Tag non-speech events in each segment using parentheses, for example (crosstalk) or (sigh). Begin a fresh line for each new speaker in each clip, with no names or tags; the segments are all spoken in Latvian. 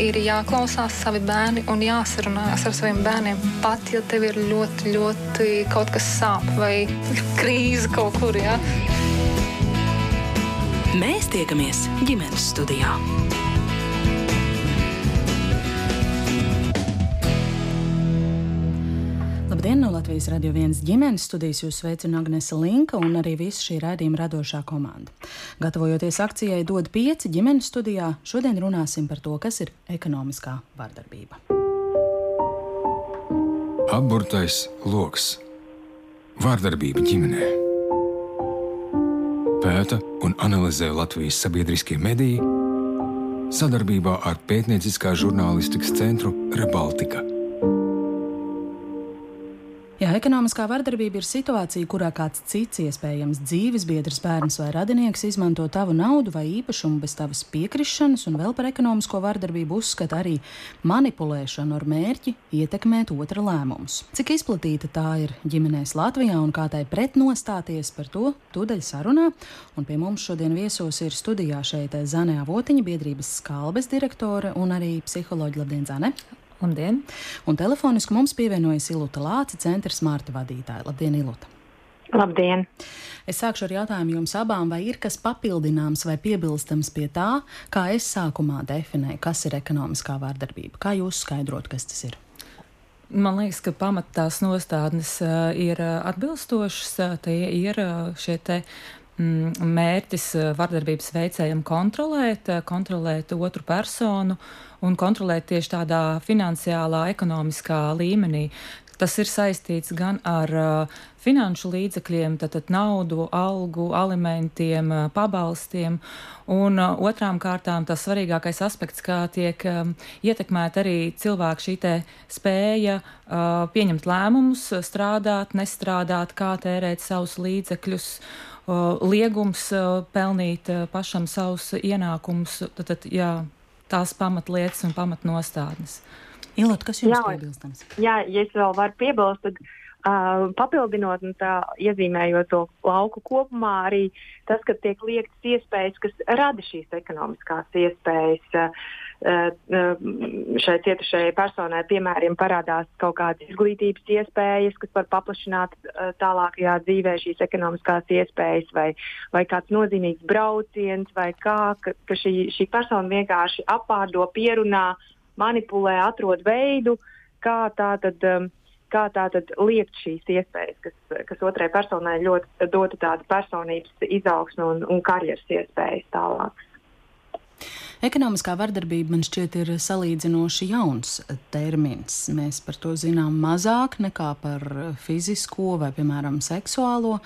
ir jāklausās savi bērni un jāsarunājas ar saviem bērniem. Pat ja tev ir ļoti, ļoti kaut kas sāp vai (laughs) krīze kaut kur. Ja?
Mēs tiekamies ģimenes studijā.
Latvijas radio viens ģimenes studijas jūs sveicina Agnese Linka un arī visa šī raidījuma radošā komanda. Gatavojoties akcijai Dod pieci ģimenes studijā, šodien runāsim par to, kas ir ekonomiskā vardarbība.
Apburtais lokus - vārdarbība ģimenē. Pēta un analizē Latvijas sabiedriskie mediji sadarbībā ar pētnieciskā žurnālistikas centru Rebaltika.
Jā, ekonomiskā vardarbība ir situācija, kurā kāds cits, iespējams, dzīves biedrs, bērns vai radinieks izmanto tavu naudu vai īpašumu bez tavas piekrišanas, un vēl par ekonomisko vardarbību uzskata arī manipulēšanu ar mērķi ietekmēt otra lēmumus. Cik izplatīta tā ir ģimenēs Latvijā un kā tai pretnostāties par to, tūdaļ sarunā, un pie mums šodien viesos ir studijā šeit Zane Avotiņa, biedrības skalbes direktore un arī psiholoģija Labdien, Zane!
Labdien!
Un telefoniski mums pievienojas Ilūta Lāca, centra smārta vadītāja. Labdien, Ilūta!
Labdien!
Es sākšu ar jautājumu jums abām, vai ir kas papildināms vai piebilstams pie tā, kā es sākumā definēju, kas ir ekonomiskā vārdarbība. Kā jūs skaidrot, kas tas ir?
Man liekas, ka pamatās nostādnes uh, ir uh, atbilstošas. Uh, tie ir uh, šie te mērķis vardarbības veicējiem kontrolēt, kontrolēt otru personu un kontrolēt tieši tādā finansiālā, ekonomiskā līmenī. Tas ir saistīts gan ar uh, finanšu līdzekļiem, tātad naudu, algu, alimentiem, uh, pabalstiem, un uh, otrām kārtām tas svarīgākais aspekts, kā tiek um, ietekmēta arī cilvēku šī spēja uh, pieņemt lēmumus, strādāt, nestrādāt, kā tērēt savus līdzekļus. Liegums pelnīt pašam savus ienākumus, tad, tad jā, tās pamatlietas un pamatnostādnes.
Ilot, kas jums ir piebilstams?
Jā, ja es vēl varu piebilst, tad uh, papildinot un tā iezīmējot to lauku kopumā, arī tas, ka tiek liektas iespējas, kas rada šīs ekonomiskās iespējas. Uh, šai cietušajai personai, piemēram, parādās kaut kādas izglītības iespējas, kas var paplašināt tālākajā dzīvē šīs ekonomiskās iespējas, vai, vai kāds nozīmīgs brauciens, vai kā, ka, ka šī, šī persona vienkārši apvārdo, pierunā, manipulē, atrod veidu, kā tā tad. Kā tā tad liekt šīs iespējas, kas, kas otrai personai ļoti dotu tādu personības izaugsmu un, un karjeras iespējas tālāk.
Ekonomiskā vardarbība man šķiet ir salīdzinoši jauns termins. Mēs par to zinām mazāk nekā par fizisko vai, piemēram, seksuālo.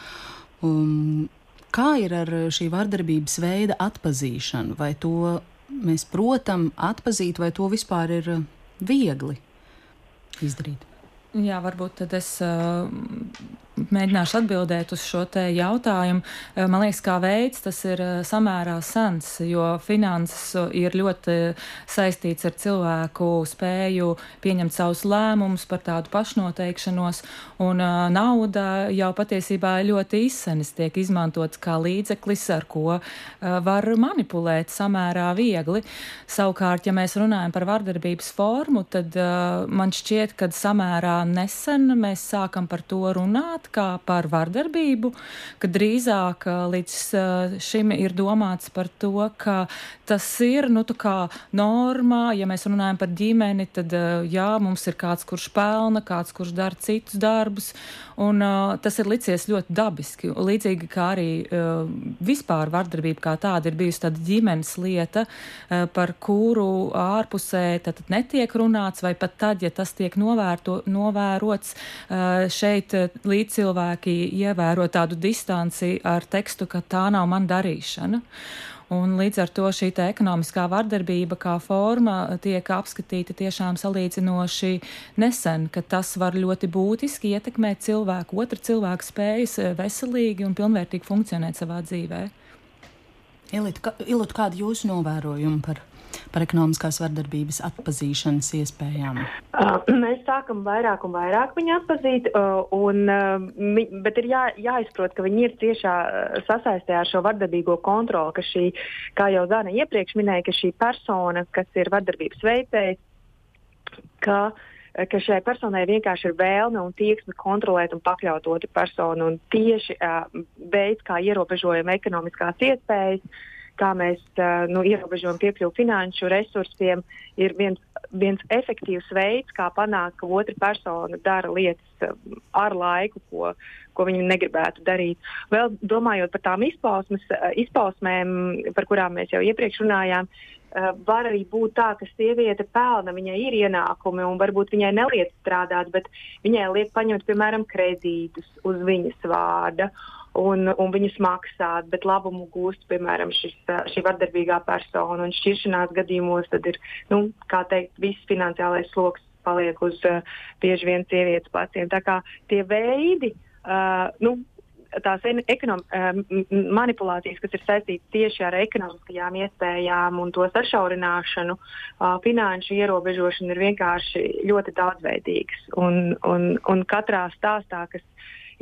Um, kā ir ar šī vardarbības veida atpazīšanu? Vai to mēs protam atpazīt, vai to vispār ir viegli izdarīt?
Jā, varbūt tad es uh, mēģināšu atbildēt uz šo jautājumu. Uh, man liekas, kā veids tas ir uh, samērā sens, jo finanses uh, ir ļoti saistīts ar cilvēku spēju pieņemt savus lēmumus par tādu pašnoteikšanos, un nauda jau patiesībā ļoti izsenis tiek izmantots kā līdzeklis, ar ko var manipulēt samērā viegli. Savukārt, ja mēs runājam par vardarbības formu, tad man šķiet, ka samērā nesen mēs sākam par to runāt kā par vardarbību, ka drīzāk līdz šim ir domāts par to, ka tas ir nu, normā, ja mēs runājam par ģimeni, tad jā, mums ir kāds, kurš pelna, kāds, kurš dara citus darbus, un uh, tas ir licies ļoti dabiski. Līdzīgi kā arī uh, vispār vardarbība kā tāda ir bijusi tāda ģimenes lieta, uh, par kuru ārpusē tad netiek runāts, vai pat tad, ja tas tiek novērto, novērots. Šeit līdzcilvēki ievēro tādu distanci ar tekstu, ka tā nav man darīšana. Un līdz ar to šī ekonomiskā vardarbība kā forma tiek apskatīta tiešām salīdzinoši nesen, ka tas var ļoti būtiski ietekmēt cilvēku, otra cilvēka spējas veselīgi un pilnvērtīgi funkcionēt savā dzīvē.
Ilīt, kā, Ilūt, kāda jūsu novērojuma par, par ekonomiskās vardarbības atpazīšanas iespējām?
Mēs sākam vairāk un vairāk viņu atpazīt, un, bet ir jā, jāizprot, ka viņi ir ciešā sasaistē ar šo vardarbīgo kontroli, ka šī, kā jau Zana iepriekš minēja, ka šī persona, kas ir vardarbības veicējs, ka uh, ka šai personai vienkārši ir vēlme un tieksme kontrolēt un pakļaut otru personu. Un tieši uh, veids, kā ierobežojam ekonomiskās iespējas, kā mēs nu, ierobežojam piekļuvi finanšu resursiem, ir viens, viens efektīvs veids, kā panākt, ka otra persona dara lietas ar laiku, ko, ko viņi negribētu darīt. Vēl domājot par tām izpausmes, izpausmēm, par kurām mēs jau iepriekš runājām, var arī būt tā, ka sieviete pelna, viņai ir ienākumi un varbūt viņai neliek strādāt, bet viņai liek paņemt, piemēram, kredītus uz viņas vārda. Uh, un, un viņus maksāt, bet labumu gūst, piemēram, šis, šī vardarbīgā persona. Un šķiršanās gadījumos tad ir, nu, kā teikt, viss finansiālais sloks paliek uz uh, bieži vien sievietes pleciem. Tā kā tie veidi, uh, nu, tās ekonom, manipulācijas, kas ir saistītas tieši ar ekonomiskajām iespējām un to sašaurināšanu, finanšu ierobežošanu, ir vienkārši ļoti daudzveidīgas. Un, un, un katrā stāstā, kas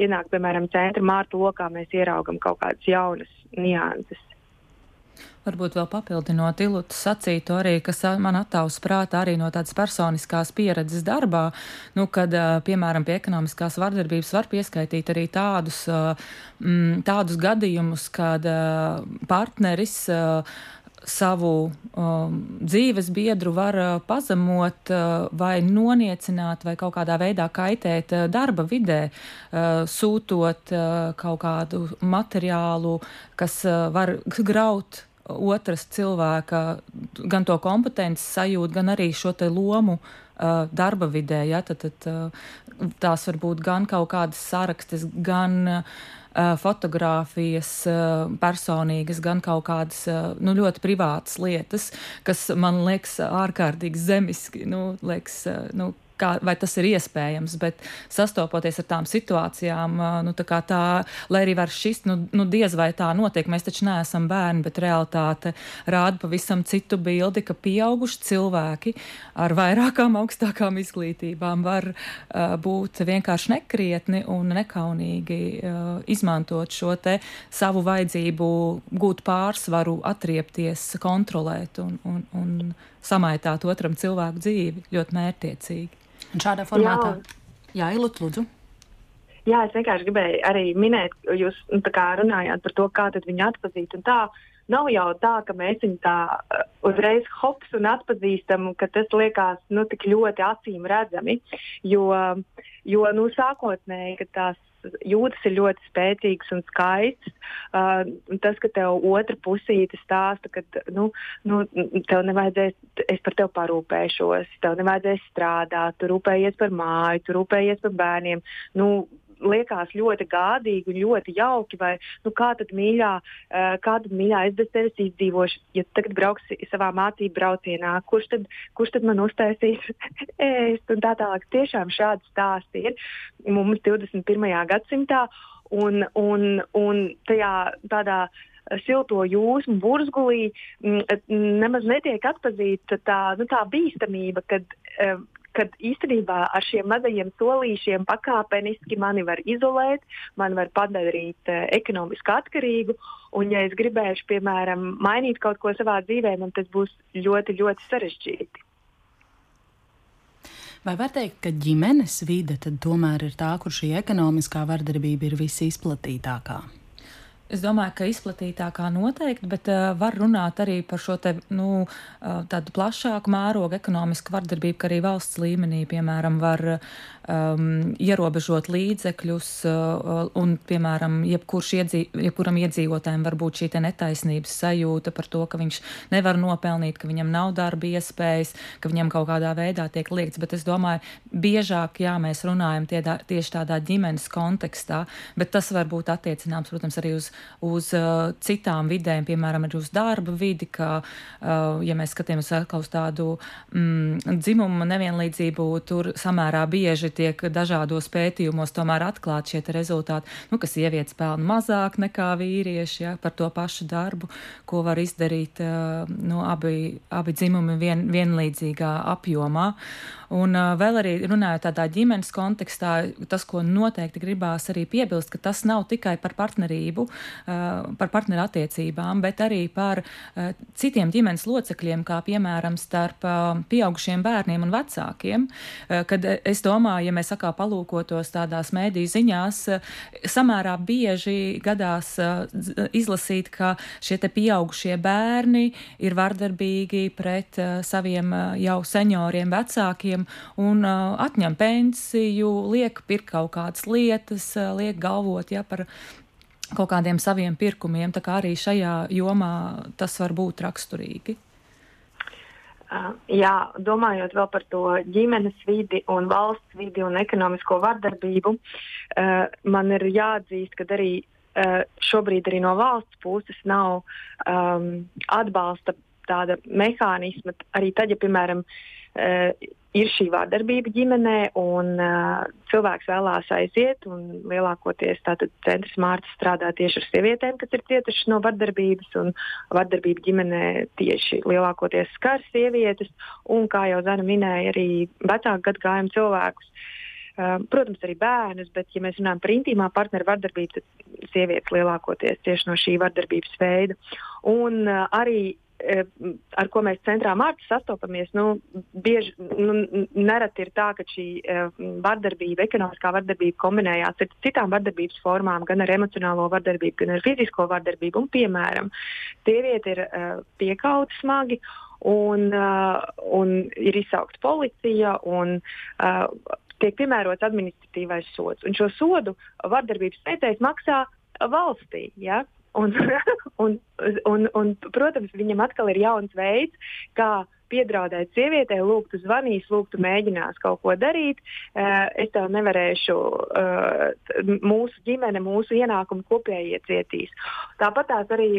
ienāk, piemēram, centra mārta lokā, mēs ieraugam kaut kādas jaunas nianses.
Varbūt vēl papildinot Ilūtu sacīto arī, kas man attāvs prātā arī no tādas personiskās pieredzes darbā, nu, kad, piemēram, pie ekonomiskās vardarbības var pieskaitīt arī tādus, tādus gadījumus, kad partneris savu um, dzīves biedru var uh, pazemot uh, vai noniecināt vai kaut kādā veidā kaitēt uh, darba vidē, uh, sūtot uh, kaut kādu materiālu, kas uh, var graut otras cilvēka gan to kompetenci sajūtu, gan arī šo te lomu uh, darba vidē. Ja? Tad, tad, uh, tās var būt gan kaut kādas sarakstes, gan uh, uh, fotogrāfijas uh, personīgas, gan kaut kādas uh, nu, ļoti privātas lietas, kas man liekas ārkārtīgi zemiski. Nu, liekas, nu, kā, vai tas ir iespējams, bet sastopoties ar tām situācijām, nu, tā, tā lai arī var šis, nu, nu diez vai tā notiek, mēs taču neesam bērni, bet realitāte rāda pavisam citu bildi, ka pieauguši cilvēki ar vairākām augstākām izglītībām var uh, būt vienkārši nekrietni un nekaunīgi uh, izmantot šo te savu vajadzību gūt pārsvaru, atriepties, kontrolēt un, un, un samaitāt otram cilvēku dzīvi ļoti mērtiecīgi.
Un šādā formātā, jā, jā Ilut, lūdzu.
Jā, es vienkārši gribēju arī minēt, jūs nu, runājāt par to, kā viņu atpazīt. Tā nav jau tā, ka mēs viņu tā uh, uzreiz hops un atpazīstam, ka tas liekas nu, tik ļoti acīm redzami. Jo, jo nu, sākotnēji, kad tās jūtas ir ļoti spēcīgas un skaistas. Uh, tas, ka tev otra pusīte stāsta, ka nu, nu, tev nevajadzēs, es par tevi parūpēšos, tev nevajadzēs strādāt, tu rūpējies par māju, tu rūpējies par bērniem. Nu, liekas ļoti gādīgi un ļoti jauki, vai nu, kā tad mīļā, uh, kā tad mīļā es bez tevis izdzīvošu, ja tagad brauksi savā mācību braucienā, kurš tad, kurš tad man uztaisīs (laughs) ēst un tā tālāk. Tiešām šādi stāsti ir mums 21. gadsimtā un, un, un tajā tādā silto jūsmu burzgulī nemaz netiek atpazīta tā, nu, tā bīstamība, kad um, kad īstenībā ar šiem mazajiem solīšiem pakāpeniski mani var izolēt, mani var padarīt uh, ekonomiski atkarīgu. Un, ja es gribēšu, piemēram, mainīt kaut ko savā dzīvē, man tas būs ļoti, ļoti sarežģīti.
Vai var teikt, ka ģimenes vide tomēr ir tā, kur šī ekonomiskā vardarbība ir visizplatītākā?
Es domāju, ka izplatītākā noteikti, bet uh, var runāt arī par šo te, nu, uh, tādu plašāku mērogu ekonomisku vardarbību, ka arī valsts līmenī, piemēram, var um, ierobežot līdzekļus, uh, un, piemēram, iedzīv, jebkuram iedzīvotājiem var būt šī netaisnības sajūta par to, ka viņš nevar nopelnīt, ka viņam nav darba iespējas, ka viņam kaut kādā veidā tiek liekts. Bet es domāju, biežāk, jā, mēs runājam tie, tieši tādā ģimenes kontekstā, bet tas var būt attiecināms, protams, arī uz uz uh, citām vidēm, piemēram, arī uz darba vidi, ka, uh, ja mēs skatāmies atkal uz tādu mm, dzimumu nevienlīdzību, tur samērā bieži tiek dažādos pētījumos tomēr atklāt šie rezultāti, nu, ka sievietes pelna mazāk nekā vīrieši ja, par to pašu darbu, ko var izdarīt uh, nu, abi, abi dzimumi vien, vienlīdzīgā apjomā. Un uh, vēl arī runājot tādā ģimenes kontekstā, tas, ko noteikti gribās arī piebilst, ka tas nav tikai par partnerību, uh, par partneru attiecībām, bet arī par uh, citiem ģimenes locekļiem, kā piemēram starp uh, pieaugušiem bērniem un vecākiem. Uh, kad es domāju, ja mēs sakā palūkotos tādās mēdīju ziņās, uh, samērā bieži gadās uh, izlasīt, ka šie te pieaugušie bērni ir vardarbīgi pret uh, saviem uh, jau senioriem vecākiem cilvēkiem un uh, atņem pensiju, liek pirkt kaut kādas lietas, uh, liek galvot ja, par kaut kādiem saviem pirkumiem. Tā kā arī šajā jomā tas var būt raksturīgi.
Jā, domājot vēl par to ģimenes vidi un valsts vidi un ekonomisko vardarbību, man ir jāatzīst, ka arī šobrīd arī no valsts puses nav um, atbalsta tāda mehānisma. Arī tad, ja, piemēram, ir šī vārdarbība ģimenē, un uh, cilvēks vēlās aiziet. Lielākoties centrs Mārcis strādā tieši ar sievietēm, kas ir cietušas no vardarbības, un vardarbība ģimenē tieši lielākoties skar sievietes, un, kā jau Zana minēja, arī vecāku gadagājumu cilvēkus. Uh, protams, arī bērnus, bet, ja mēs runājam par intīmā partneru vardarbību, tad sievietes lielākoties tieši no šī vardarbības veida. Un uh, arī ar ko mēs centrā mārciņā sastopamies, nu, bieži nu, nereti ir tā, ka šī uh, vardarbība, ekonomiskā vardarbība kombinējās ar citām vardarbības formām, gan ar emocionālo vardarbību, gan ar fizisko vardarbību. Un, piemēram, sieviete ir uh, piekauta smagi. Un, un ir izsaukta policija, un tiek piemērots administratīvais sods. Un šo sodu vardarbības veicējs maksā valstī. Ja? Un, (laughs) un, un, un, protams, viņam atkal ir jauns veids, kā piedraudēt sievietei, lūgtu zvanīs, lūgtu mēģinās kaut ko darīt. Es tev nevarēšu, mūsu ģimene, mūsu ienākumi kopēji iecietīs. Tāpat, arī,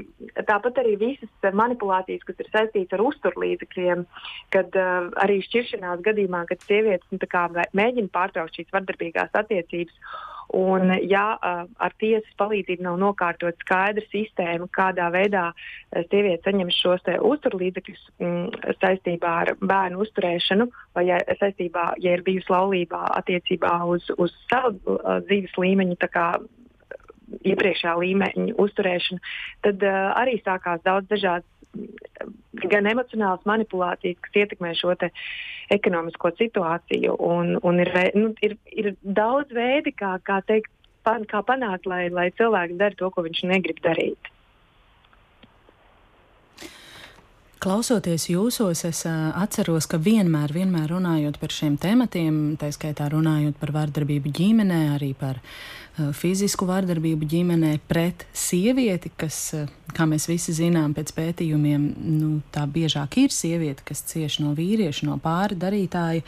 tāpat arī visas manipulācijas, kas ir saistītas ar uzturlīdzekļiem, kad arī šķiršanās gadījumā, kad sievietes nu, mēģina pārtraukt šīs vardarbīgās attiecības Un, ja ar tiesas palīdzību nav nokārtot skaidra sistēma, kādā veidā sieviete saņem šos uzturlīdzekļus mm, saistībā ar bērnu uzturēšanu, vai ja, saistībā, ja ir bijusi laulībā attiecībā uz, uz savu uh, dzīves līmeņu, iepriekšējā līmeņa uzturēšanu, tad uh, arī sākās daudz dažādas gan emocionālas manipulācijas, kas ietekmē šo ekonomisko situāciju. Un, un ir, nu, ir, ir daudz veidi, kā, kā, teikt, pan, kā panākt, lai, lai cilvēks dara to, ko viņš negrib darīt.
Klausoties jūsos, es atceros, ka vienmēr, vienmēr runājot par šiem tematiem, tā skaitā runājot par vardarbību ģimenē, arī par fizisku vardarbību ģimenē pret sievieti, kas, kā mēs visi zinām, pēc pētījumiem, nu, tā biežāk ir sieviete, kas cieši no vīrieša, no pāri darītāja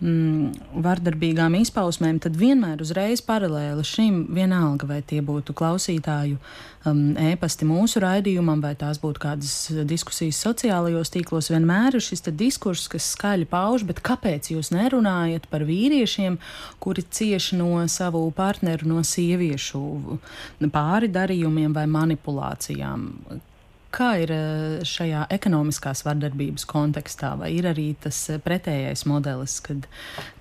mm, vardarbīgām izpausmēm, tad vienmēr uzreiz paralēli šim vienalga, vai tie būtu klausītāju um, ēpasti mūsu raidījumam, vai tās būtu kādas diskusijas sociālajos tīklos, vienmēr ir šis diskurss, kas skaļi pauž, bet kāpēc jūs nerunājat par vīriešiem, kuri cieši no savu partneru, no sieviešu pāri darījumiem vai manipulācijām? Kā ir eh, šajā ekonomiskās vardarbības kontekstā, vai ir arī tas eh, pretējais modelis, kad,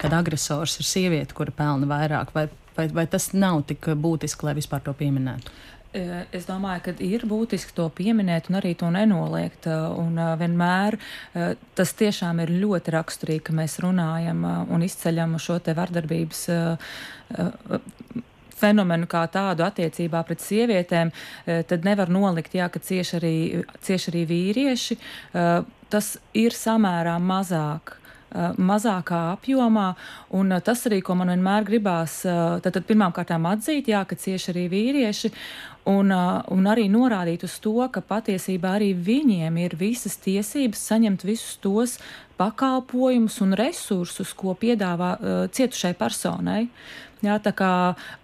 kad agresors ir sieviete, kura pelna vairāk, vai, vai, vai tas nav tik būtiski, lai vispār to pieminētu?
Eh, es domāju, ka ir būtiski to pieminēt un arī to nenoliegt. Un vienmēr tas tiešām ir ļoti raksturīgi, ka mēs runājam un izceļam šo te vardarbības fenomenu kā tādu attiecībā pret sievietēm, eh, tad nevar nolikt, jā, ka cieši arī, cieši arī vīrieši. Eh, tas ir samērā mazāk eh, mazākā apjomā. Un tas arī, ko man vienmēr gribās, tad, tad pirmām kārtām atzīt, jā, ka cieši arī vīrieši. un, un arī norādīt uz to, ka patiesībā arī viņiem ir visas tiesības saņemt visus tos pakalpojumus un resursus, ko piedāvā uh, cietušai personai. Jā, tā kā,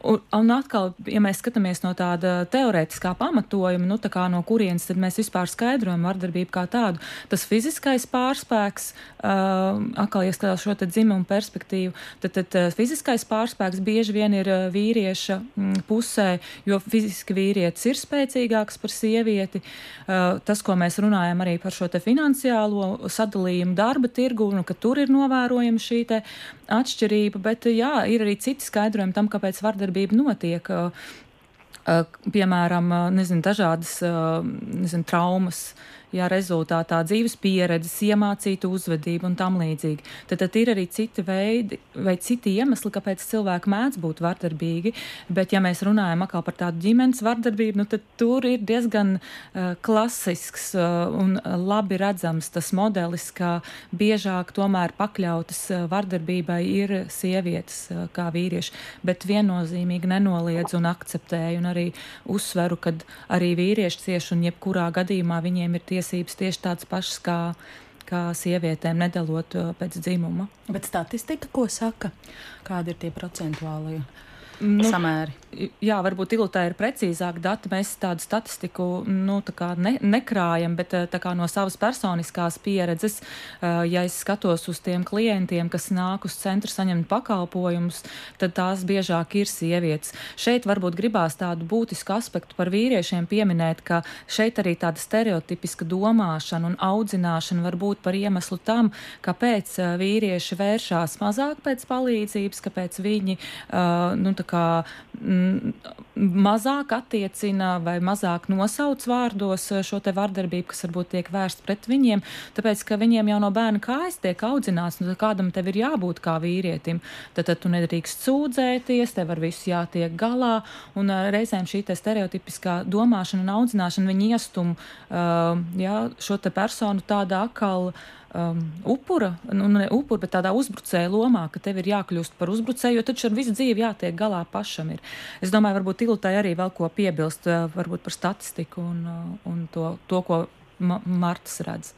un, un atkal, ja mēs skatāmies no tāda teorētiskā pamatojuma, nu, kā no kurienes tad mēs vispār skaidrojam vardarbību kā tādu, tas fiziskais pārspēks, uh, atkal, ja skatās šo te dzimumu perspektīvu, tad, tad uh, fiziskais pārspēks bieži vien ir uh, vīrieša mm, pusē, jo fiziski vīrietis ir spēcīgāks par sievieti. Uh, tas, ko mēs runājam arī par šo te finansiālo sadalījumu darba tirgu, nu, ka tur ir novērojama šī te atšķirība, bet jā, ir arī citi skaidrojumi tam, kāpēc vardarbība notiek. Piemēram, nezinu, dažādas nezinu, traumas, ja rezultātā dzīves pieredzes, iemācīta uzvedība un tam līdzīgi. Tad, tad ir arī citi veidi vai citi iemesli, kāpēc cilvēki mēdz būt vardarbīgi. Bet, ja mēs runājam atkal par tādu ģimenes vardarbību, nu, tad tur ir diezgan uh, klasisks uh, un labi redzams tas modelis, ka biežāk tomēr pakļautas uh, vardarbībai ir sievietes uh, kā vīrieši. Bet viennozīmīgi nenoliedz un akceptēju un arī uzsveru, ka arī vīrieši cieši un jebkurā gadījumā viņiem ir tie tiesības tieši tādas pašas kā, kā sievietēm, nedalot uh, pēc dzimuma.
Bet statistika, ko saka, kādi ir tie procentuālie? Nu, samēri.
Jā, varbūt ilūtē ir precīzāk dati. Mēs tādu statistiku nu, tā ne, nekrājam, bet eh, no savas personiskās pieredzes, eh, ja es skatos uz tiem klientiem, kas nāk uz centru saņemt pakalpojumus, tad tās biežāk ir sievietes. Šeit varbūt gribās tādu būtisku aspektu par vīriešiem pieminēt, ka šeit arī tāda stereotipiska domāšana un audzināšana var būt par iemeslu tam, kāpēc eh, vīrieši vēršās mazāk pēc palīdzības, kāpēc viņi nu, kā mm, mazāk attiecina vai mazāk nosauc vārdos eh, šo te vardarbību, kas varbūt tiek vērsta pret viņiem, tāpēc, ka viņiem jau no bērna kājas tiek audzināts, nu, kādam tev ir jābūt kā vīrietim, tad, tad tu nedrīkst sūdzēties, tev ar visu jātiek galā, un uh, reizēm šī te stereotipiskā domāšana un audzināšana viņi iestum uh, jā, šo te personu tādā akal uh, um, upura, nu, ne upura, bet tādā uzbrucēja lomā, ka tev ir jākļūst par uzbrucēju, jo taču ar visu dzīvi jātiek galā pašam. Ir. Es domāju, varbūt Iltai arī vēl ko piebilst, uh, varbūt par statistiku un, uh, un to, to, ko Ma Martas redz.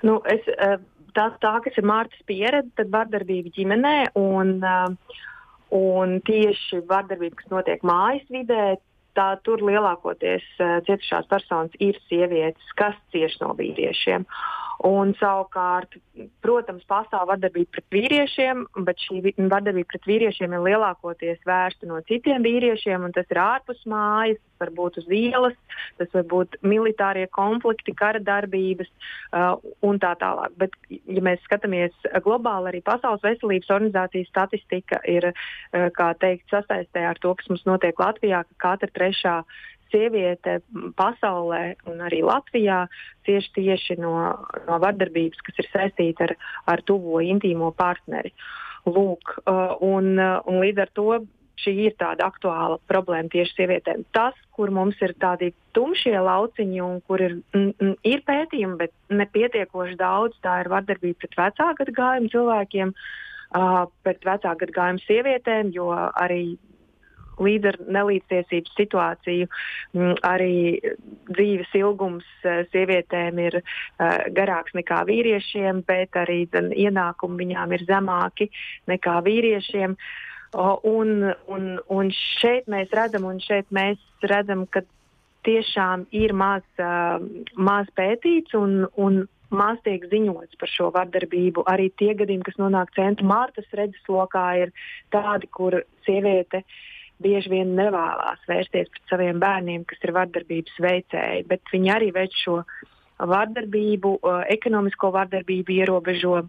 Nu, es, uh, tā, tā, kas ir Mārtas pieredze, tad vardarbība ģimenē un, un tieši vardarbība, kas notiek mājas vidē, tā tur lielākoties cietušās personas ir sievietes, kas cieš no vīriešiem. Un savukārt, protams, pastāv vardarbība pret vīriešiem, bet šī vardarbība pret vīriešiem ir lielākoties vērsta no citiem vīriešiem, un tas ir ārpus mājas, tas var būt uz ielas, tas var būt militārie konflikti, kara darbības uh, un tā tālāk. Bet, ja mēs skatāmies globāli, arī Pasaules veselības organizācijas statistika ir, uh, kā teikt, sasaistē ar to, kas mums notiek Latvijā, ka katra trešā sieviete pasaulē un arī Latvijā cieši tieši no, no vardarbības, kas ir saistīta ar, ar tuvo intīmo partneri. Lūk, uh, un, uh, un līdz ar to šī ir tāda aktuāla problēma tieši sievietēm. Tas, kur mums ir tādi tumšie lauciņi un kur ir, m, m, ir pētījumi, bet nepietiekoši daudz, tā ir vardarbība pret vecāku gadagājumu cilvēkiem, uh, pret vecāku gadagājumu sievietēm, jo arī līdz ar nelīdztiesības situāciju mm, arī dzīves ilgums eh, sievietēm ir uh, garāks nekā vīriešiem, bet arī zin, ienākumi viņām ir zemāki nekā vīriešiem. Un, un, un šeit mēs redzam, un šeit mēs redzam, ka tiešām ir maz, uh, maz pētīts un, un maz tiek ziņots par šo vardarbību. Arī tie gadījumi, kas nonāk centra Mārtas redzeslokā, ir tādi, kur sieviete uh, bieži vien nevēlas vērsties pret saviem bērniem, kas ir vardarbības veicēji, bet viņi arī veic šo vardarbību, ekonomisko vardarbību, ierobežo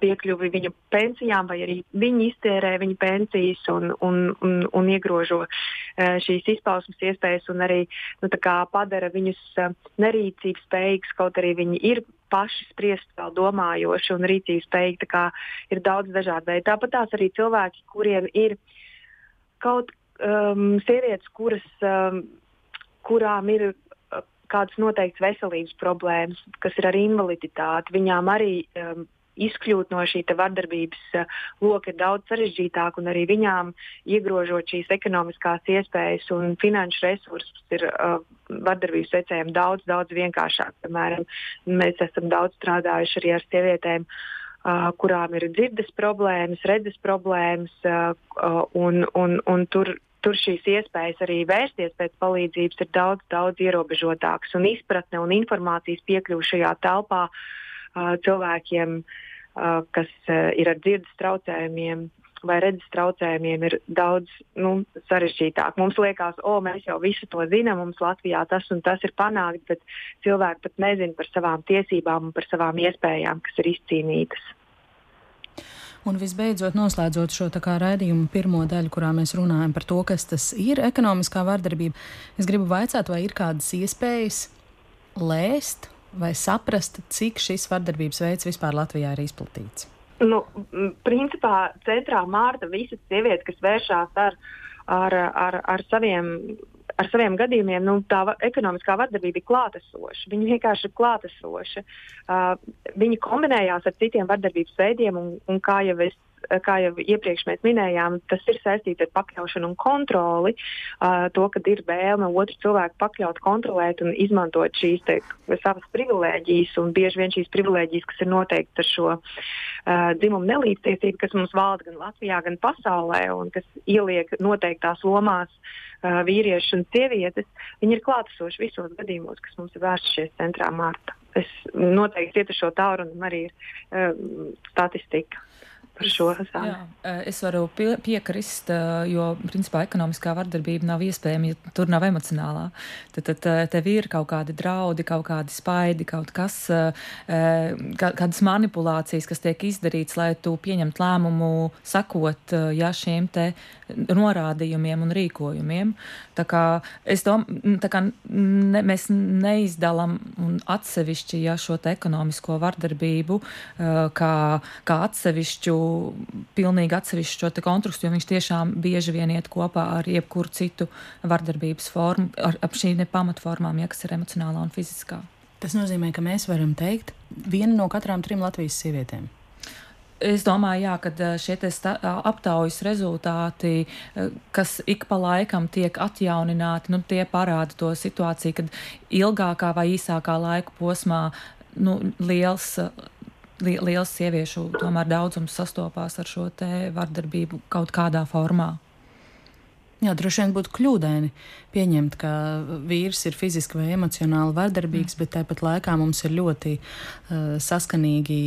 piekļuvi viņu pensijām, vai arī viņi iztērē viņa pensijas un, un, un, un iegrožo šīs izpausmes iespējas un arī nu, padara viņus nerīcības spējīgus, kaut arī viņi ir paši spriest, vēl domājoši un rīcības spējīgi. Ir daudz dažādu veidu. Tāpat tās arī cilvēki, kuriem ir ielikumi kaut um, sievietes, kuras, um, kurām ir uh, kādas noteiktas veselības problēmas, kas ir ar invaliditāti, viņām arī um, izkļūt no šī vardarbības uh, loka ir daudz sarežģītāk, un arī viņām iegrožot šīs ekonomiskās iespējas un finanšu resursus ir uh, vardarbības veicējiem daudz, daudz vienkāršāk. Piemēram, mēs esam daudz strādājuši arī ar sievietēm. Uh, kurām ir dzirdes problēmas, redzes problēmas, un, un, un tur tur šīs iespējas arī vērsties pēc palīdzības ir daudz, daudz ierobežotākas. Un izpratne un informācijas piekļuve šajā telpā cilvēkiem, kas ir ar dzirdes traucējumiem. Vai redzes traucējumiem ir daudz nu, sarežģītāk. Mums liekas, o, mēs jau visu to zinām, mums Latvijā tas un tas ir panākts, bet cilvēki pat nezina par savām tiesībām un par savām iespējām, kas ir izcīnītas.
Un visbeidzot, noslēdzot šo raidījumu pirmo daļu, kurā mēs runājam par to, kas tas ir ekonomiskā vardarbība, es gribu vaicāt, vai ir kādas iespējas lēst vai saprast, cik šis vardarbības veids vispār Latvijā ir izplatīts.
Nu, principā centrā mārta visas sievietes, kas vēršās ar, ar, ar, ar saviem ar saviem gadījumiem nu, tā va, ekonomiskā vardarbība ir klātesoša. Viņa vienkārši ir klātesoša. Uh, viņi kombinējās ar citiem vardarbības veidiem, un, un kā jau es kā jau iepriekš mēs minējām, tas ir saistīts ar pakļaušanu un kontroli. Uh, to, ka ir vēlme otru cilvēku pakļaut, kontrolēt un izmantot šīs te, savas privilēģijas, un bieži vien šīs privilēģijas, kas ir noteiktas ar šo uh, dzimumu nelīdztiesību, kas mums valda gan Latvijā, gan pasaulē, un kas ieliek noteiktās lomās uh, vīrieši un sievietes, viņi ir klātesoši visos gadījumos, kas mums ir vērsti šeit centrā Marta. Es noteikti ietu šo tauru un arī uh, statistika par šo zāli.
Es varu pie, piekrist, jo principā ekonomiskā vardarbība nav iespējama, ja tur nav emocionālā. Tad, tad tev ir kaut kādi draudi, kaut kādi spaidi, kaut kas, kādas manipulācijas, kas tiek izdarīts, lai tu pieņemtu lēmumu, sakot ja, šiem te norādījumiem un rīkojumiem. Tā kā, dom, tā kā ne, mēs neizdalam atsevišķi ja, šo ekonomisko vardarbību kā, kā atsevišķu pilnīgi atsevišķu šo konstrukciju, jo viņš tiešām bieži vien iet kopā ar jebkuru citu vardarbības formu, ar, ar šīm pamatformām, ja, kas ir emocionālā un fiziskā.
Tas nozīmē, ka mēs varam teikt, viena no katrām trim Latvijas sievietēm.
Es domāju, jā, ka šie aptaujas rezultāti, kas ik pa laikam tiek atjaunināti, nu, tie parāda to situāciju, kad ilgākā vai īsākā laika posmā nu, liels li liels sieviešu tomēr daudzums sastopās ar šo vardarbību kaut kādā formā.
Jā, droši vien būtu kļūdaini pieņemt, ka vīrs ir fiziski vai emocionāli vardarbīgs, mm. bet tāpat laikā mums ir ļoti uh, saskanīgi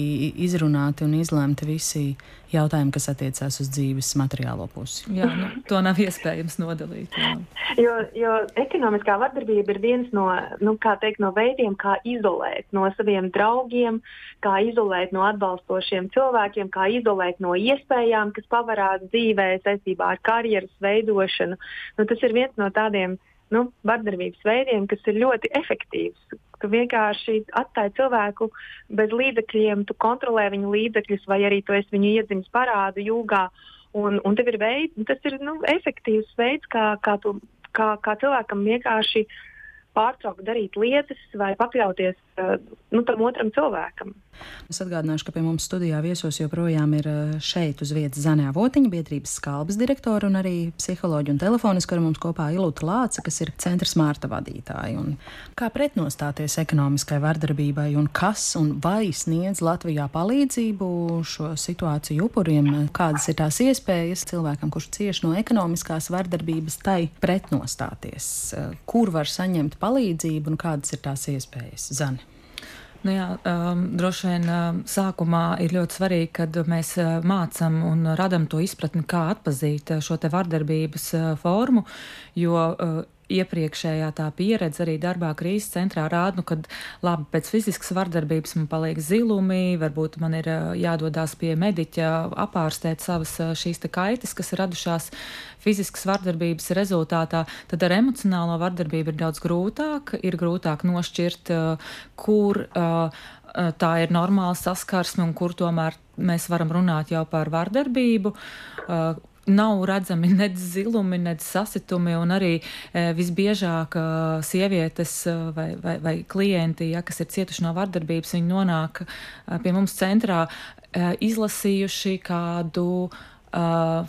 izrunāti un izlemti visi jautājumi, kas attiecās uz dzīves materiālo pusi.
Jā, nu, to nav iespējams nodalīt. Jā.
Jo, jo ekonomiskā vardarbība ir viens no, nu, teikt, no veidiem, kā izolēt no saviem draugiem, kā izolēt no atbalstošiem cilvēkiem, kā izolēt no iespējām, kas pavarās dzīvē saistībā ar karjeras veidošanu. Nu, tas ir viens no tādiem nu, vardarbības veidiem, kas ir ļoti efektīvs. Tu vienkārši atstāji cilvēku bez līdzekļiem, tu kontrolē viņa līdzekļus, vai arī tu esi viņu iedzimis parādu jūgā. Un, un ir veids, tas ir nu, efektīvs veids, kā, kā, tu, kā, kā cilvēkam vienkārši pārtraukt darīt lietas vai pakļauties uh, nu, tam otram cilvēkam.
Es atgādināšu, ka pie mums studijā viesos joprojām ir eh, šeit uz vietas Zanē Votiņa, biedrības skalbas direktora un arī psiholoģi un telefoniski ar mums kopā Ilūta Lāca, kas ir centra smārta vadītāja. Un kā pretnostāties ekonomiskai vardarbībai un kas un vai sniedz Latvijā palīdzību šo situāciju upuriem, kādas ir tās iespējas cilvēkam, kurš cieš no ekonomiskās vardarbības, tai pretnostāties, kur var saņemt palīdzību un kādas ir tās iespējas? Zani.
Nu jā, um, droši vien um, sākumā ir ļoti svarīgi, kad mēs uh, mācām un radām to izpratni, kā atpazīt uh, šo vardarbības uh, formu, jo uh, iepriekšējā tā pieredze arī darbā krīzes centrā rāda, nu, ka labi, pēc fiziskas vardarbības man paliek zilumi, varbūt man ir jādodas pie mediķa apārstēt savas šīs kaitas, kas radušās fiziskas vardarbības rezultātā, tad ar emocionālo vardarbību ir daudz grūtāk, ir grūtāk nošķirt, kur tā ir normāla saskarsme un kur tomēr mēs varam runāt jau par vardarbību nav redzami (laughs) nec zilumi, nec sasitumi, un arī e, visbiežāk e, sievietes e, vai, vai, vai klienti, ja, kas ir cietuši no vardarbības, viņi nonāk e, pie mums centrā e, izlasījuši kādu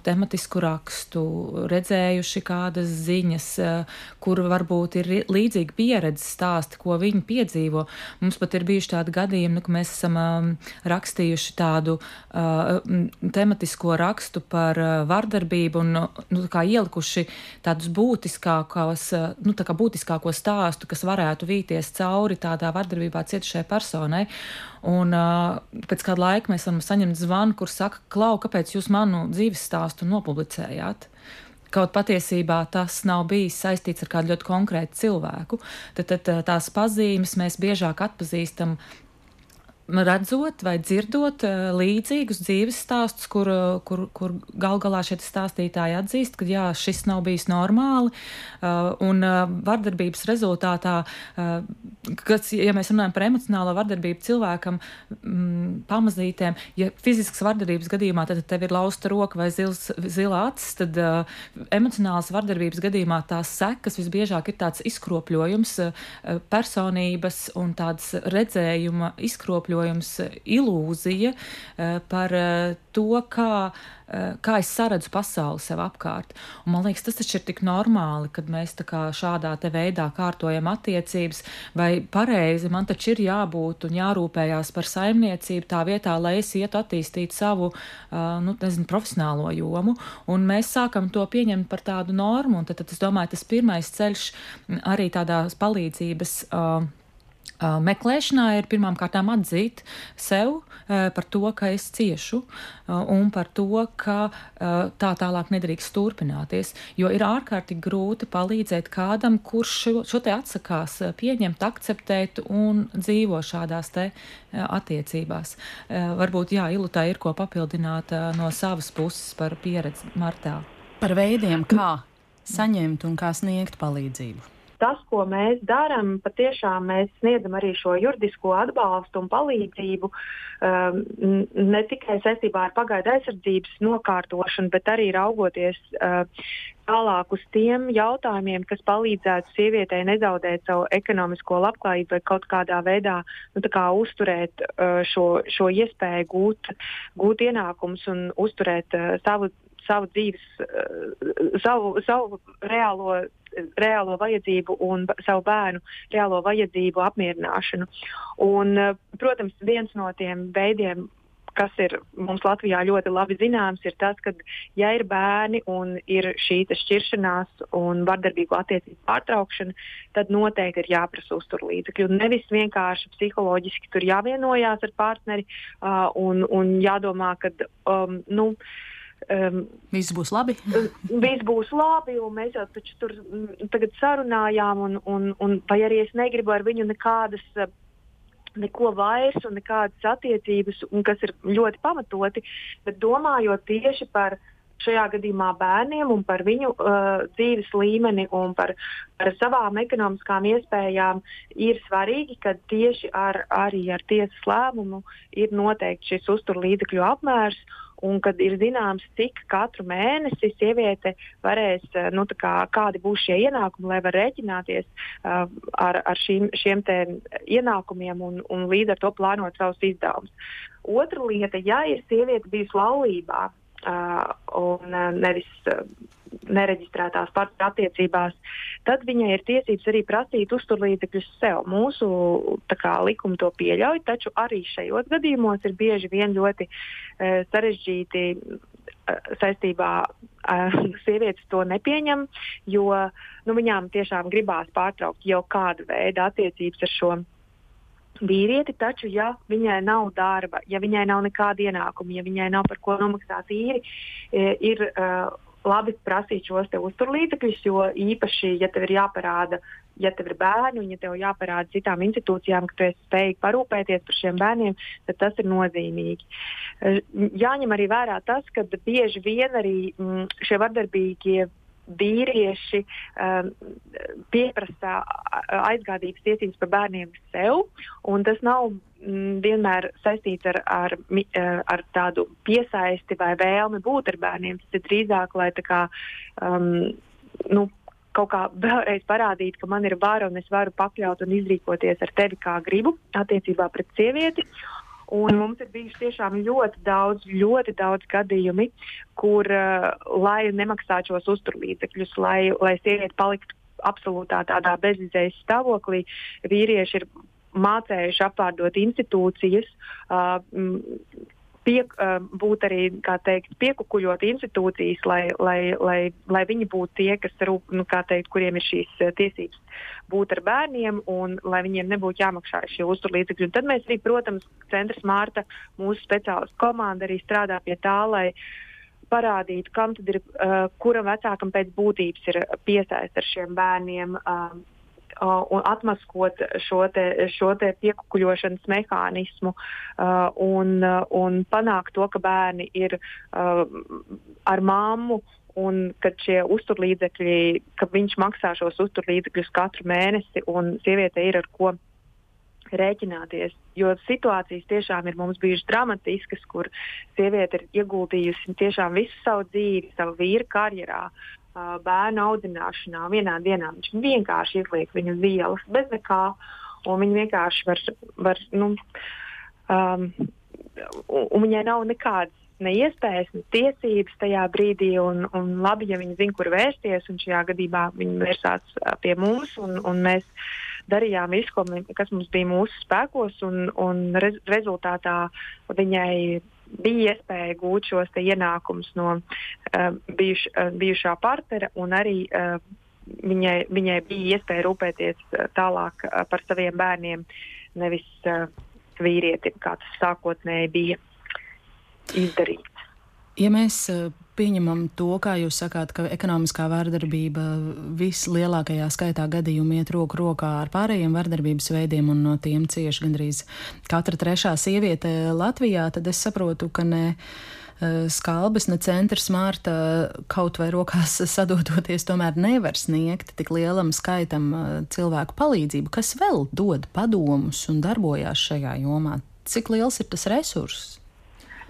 tematisku rakstu, redzējuši kādas ziņas, uh, kur varbūt ir līdzīga pieredze stāsti, ko viņi piedzīvo. Mums pat ir bijuši tādi gadījumi, nu, ka mēs esam um, rakstījuši tādu uh, tematisko rakstu par uh, vardarbību un nu, tā ielikuši tādus būtiskākos, uh, nu, tā būtiskāko stāstu, kas varētu vīties cauri tādā vardarbībā cietušai personai. Un uh, pēc kāda laika mēs varam saņemt zvanu, kur saka, Klau, kāpēc jūs manu dzīves stāstu nopublicējāt? Kaut patiesībā tas nav bijis saistīts ar kādu ļoti konkrētu cilvēku, tad, tad tās pazīmes mēs biežāk atpazīstam redzot vai dzirdot uh, līdzīgus dzīves stāstus, kur, uh, kur, kur gal galā šie stāstītāji atzīst, ka jā, šis nav bijis normāli. Uh, un vardarbības rezultātā, kas, ja mēs runājam par emocionālo vardarbību cilvēkam, mm, pamazītēm, ja fiziskas vardarbības gadījumā tad tev ir lausta roka vai zils, zila acis, tad emocionālas vardarbības gadījumā tās sekas visbiežāk ir tāds izkropļojums personības un tāds redzējuma izkropļojums izveidojums ilūzija eh, par eh, to, kā, eh, kā es saredzu pasauli sev apkārt. Un man liekas, tas taču ir tik normāli, kad mēs šādā veidā kārtojam attiecības, vai pareizi man taču ir jābūt un jārūpējās par saimniecību tā vietā, lai es ietu attīstīt savu, nu, nezinu, profesionālo jomu. Un mēs sākam to pieņemt par tādu normu, un tad, tad es domāju, tas pirmais ceļš arī tādās palīdzības. Uh, meklēšanā ir pirmām kārtām atzīt sev uh, par to, ka es ciešu, uh, un par to, ka tā tālāk nedrīkst turpināties. Jo ir ārkārtīgi grūti palīdzēt kādam, kurš šo, šo te atsakās pieņemt, akceptēt un dzīvo šādās te attiecībās. Varbūt, jā, Ilutā ir ko papildināt no savas puses par pieredzi Martā.
Par veidiem, kā saņemt un kā sniegt palīdzību
tas, ko mēs darām, patiešām mēs sniedzam arī šo juridisko atbalstu un palīdzību um, ne tikai saistībā ar pagaidu aizsardzības nokārtošanu, bet arī raugoties uh, tālāk uz tiem jautājumiem, kas palīdzētu sievietei nezaudēt savu ekonomisko labklājību vai kaut kādā veidā nu, kā uzturēt uh, šo, šo iespēju gūt, gūt ienākumus un uzturēt uh, savu savu dzīves, uh, savu, savu reālo reālo vajadzību un savu bērnu reālo vajadzību apmierināšanu. Un, eh, protams, viens no tiem veidiem, kas ir mums Latvijā ļoti labi zināms, ir tas, ka, ja ir bērni un ir šī šķiršanās un vardarbīgu attiecību pārtraukšana, tad noteikti ir jāprasa uzturlīdzekļi. Nevis vienkārši psiholoģiski tur jāvienojās ar partneri uh, un, un jādomā, ka. Um, nu,
Um, viss būs labi. (laughs)
viss būs labi, un mēs jau tur mm, tagad sarunājām, un, un, un vai arī es negribu ar viņu nekādas. Neko vairs un nekādas attiecības, un kas ir ļoti pamatoti, bet domājot tieši par šajā gadījumā bērniem un par viņu uh, dzīves līmeni un par, par savām ekonomiskām iespējām, ir svarīgi, ka tieši ar, arī ar tiesas lēmumu ir noteikts šis uzturlīdzekļu apmērs un kad ir zināms, cik katru mēnesi sieviete varēs, eh, nu, kā, kādi būs šie ienākumi, lai var rēķināties uh, ar, ar šīm, šiem ienākumiem un, un līdz ar to plānot savus izdevumus. Otra lieta, ja ir sieviete bijusi laulībā un nevis. Nereģistrētās partneru attiecībās, tad viņai ir tiesības arī prasīt uzturlīdzekļus sev. Mūsu kā, likumi to pieļauj, taču arī šajos gadījumos ir bieži vien ļoti e, sarežģīti e, saistībā (laughs) sievietes to nepieņem, jo nu, viņām tiešām gribās pārtraukt jau kādu veidu attiecības ar šo vīrieti, taču, ja viņai nav darba, ja viņai nav nekāda ienākuma, ja viņai nav par ko nomaksāt īri, ir uh, labi prasīt šos uzturlīdzekļus, jo īpaši, ja tev ir jāparāda, ja tev ir bērni un ja tev jāparāda citām institūcijām, ka tu esi spējīgs parūpēties par šiem bērniem, tad tas ir nozīmīgi. Eh, jāņem arī vērā tas, ka bieži vien arī mm, šie vardarbīgie vīrieši um, pieprasa aizgādības tiesības par bērniem sev, un tas nav mm, vienmēr saistīts ar, ar, ar tādu piesaisti vai vēlmi būt ar bērniem. Tas ir drīzāk, lai tā kā. Um, nu, kaut kā vēlreiz parādīt, ka man ir vara un es varu pakļaut un izrīkoties ar tevi kā gribu attiecībā pret sievieti. Un mums ir bijuši tiešām ļoti daudz, ļoti daudz gadījumi, kur, uh, lai nemaksātu šos uzturlīdzekļus, lai, lai sieviete paliktu absolūtā tādā bezizējas stāvoklī, vīrieši ir mācējuši apvārdot institūcijas, uh, pie, būt arī teikt, piekukuļot institūcijas, lai, lai, lai, lai viņi būtu tie, kas rūp, nu, teikt, kuriem ir šīs tiesības būt ar bērniem un lai viņiem nebūtu jāmaksā šie uzturlīdzekļi. Tad mēs arī, protams, Centrs Mārta, mūsu speciālistu komanda arī strādā pie tā, lai parādītu, kam tad ir, uh, kuram vecākam pēc būtības ir piesaist ar šiem bērniem. Uh, un atmaskot šo, te, šo te piekukuļošanas mehānismu uh, un, uh, un panākt to, ka bērni ir uh, ar māmu un kad šie uzturlīdzekļi, ka viņš maksā šos uzturlīdzekļus katru mēnesi un sieviete ir ar ko rēķināties. Jo situācijas tiešām ir mums bijušas dramatiskas, kur sieviete ir ieguldījusi tiešām visu savu dzīvi, savu vīru karjerā, bērnu audzināšanā. Vienā dienā viņš vienkārši izliek viņu uz ielas bez nekā, un viņi vienkārši var, var nu, um, un viņai nav nekādas ne iespējas, ne tiesības tajā brīdī. Un, un labi, ja viņi zina, kur vērsties, un šajā gadījumā viņi vērsās pie mums, un, un mēs darījām visu, kas mums bija mūsu spēkos, un, un rez, rezultātā viņai bija iespēja gūt šos ienākumus no uh, bijuš, uh, bijušā partnera, un arī uh, viņai, viņai bija iespēja rūpēties uh, tālāk uh, par saviem bērniem, nevis uh, vīrietim, kā tas sākotnēji bija izdarīts.
Ja mēs pieņemam to, kā jūs sakāt, ka ekonomiskā vardarbība vislielākajā skaitā gadījumu iet roku rokā ar pārējiem vardarbības veidiem un no tiem cieši gandrīz katra trešā sieviete Latvijā, tad es saprotu, ka ne eh, skalbes, ne centrs Mārta kaut vai rokās (laughs) sadodoties tomēr nevar sniegt tik lielam skaitam eh, cilvēku palīdzību, kas vēl dod padomus un darbojās šajā jomā. Cik liels ir tas resurss?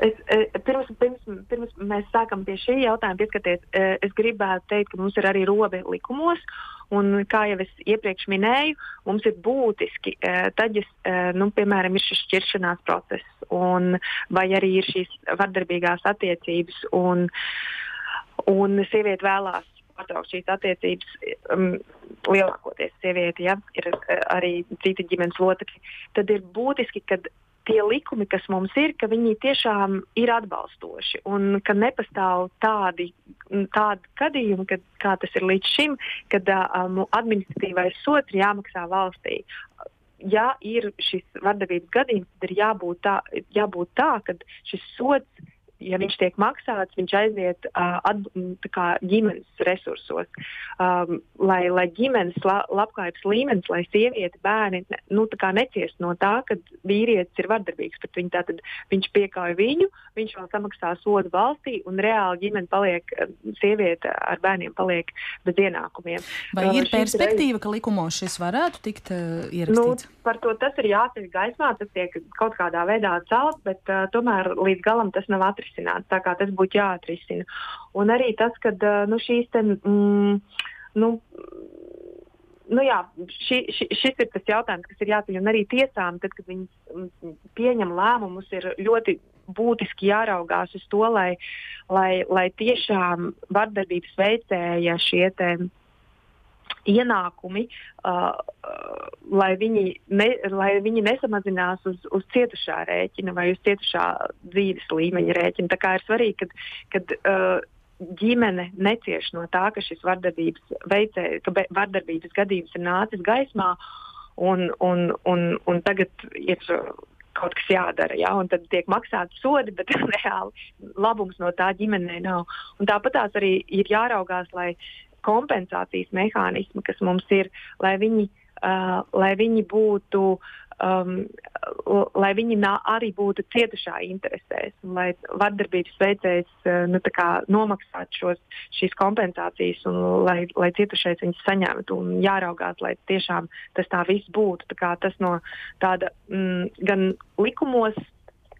Es, e, pirms, pirms, pirms mēs sākam pie šī jautājuma pieskarties, e, es gribētu teikt, ka mums ir arī robe likumos. Un, kā jau es iepriekš minēju, mums ir būtiski, e, tad, ja, nu, piemēram, ir šis šķiršanās process, un, vai arī ir šīs vardarbīgās attiecības, un, un sieviete vēlās pārtraukt šīs attiecības. Um, lielākoties sieviete, ja ir arī citi ģimenes locekļi, tad ir būtiski, ka tie likumi, kas mums ir, ka viņi tiešām ir atbalstoši un ka nepastāv tādi, tādi gadījumi, kad, kā tas ir līdz šim, kad um, administratīvais sots ir jāmaksā valstī. Ja ir šis vardarbības gadījums, tad ir jābūt tā, jābūt tā ka šis sots ja viņš tiek maksāts, viņš aiziet uh, at, kā, ģimenes resursos, um, lai, lai ģimenes la, labklājības līmenis, lai sieviete, bērni nu, neciest no tā, ka vīrietis ir vardarbīgs pret viņu. Tātad viņš piekāja viņu, viņš vēl samaksā sodu valstī, un reāli ģimene paliek, sieviete ar bērniem paliek bez ienākumiem.
Vai uh, ir perspektīva, reiz... ka likumos šis varētu tikt uh, ierakstīts?
Nu, par to tas ir jāceļ gaismā, tas tiek kaut kādā veidā celt, bet uh, tomēr līdz galam tas nav atrisināts atrisināts tā, kā tas būtu jāatrisina. Un arī tas, ka nu, šīs te, mm, nu, nu jā, ši, ši, šis ir tas jautājums, kas ir. Un arī tiesām, tad, kad viņas pieņem lēmumus, ir ļoti būtiski jāraugās uz to, lai, lai, lai tiešām vardarbības veicēja šie ienākumi, uh, lai, viņi ne, lai viņi nesamazinās uz, uz cietušā rēķina vai uz cietušā dzīves līmeņa rēķina. Tā kā ir svarīgi, kad, kad uh, ģimene necieš no tā, ka šis vardarbības, veicē, ka vardarbības gadījums ir nācis gaismā un, un, un, un tagad ir kaut kas jādara, ja? un tad tiek maksāti sodi, bet (laughs) reāli labums no tā ģimenei nav. Un tāpat tās arī ir jāraugās, lai kompensācijas mehānismi, kas mums ir, lai viņi, uh, lai viņi būtu um, lai viņi nā, arī būtu cietušā interesēs, un lai vardarbības veicējs uh, nu, nomaksātu šos, šīs kompensācijas, un lai, lai cietušais viņas saņemtu. Un jāraugās, lai tiešām tas tā viss būtu. Tā tas no tāda mm, gan likumos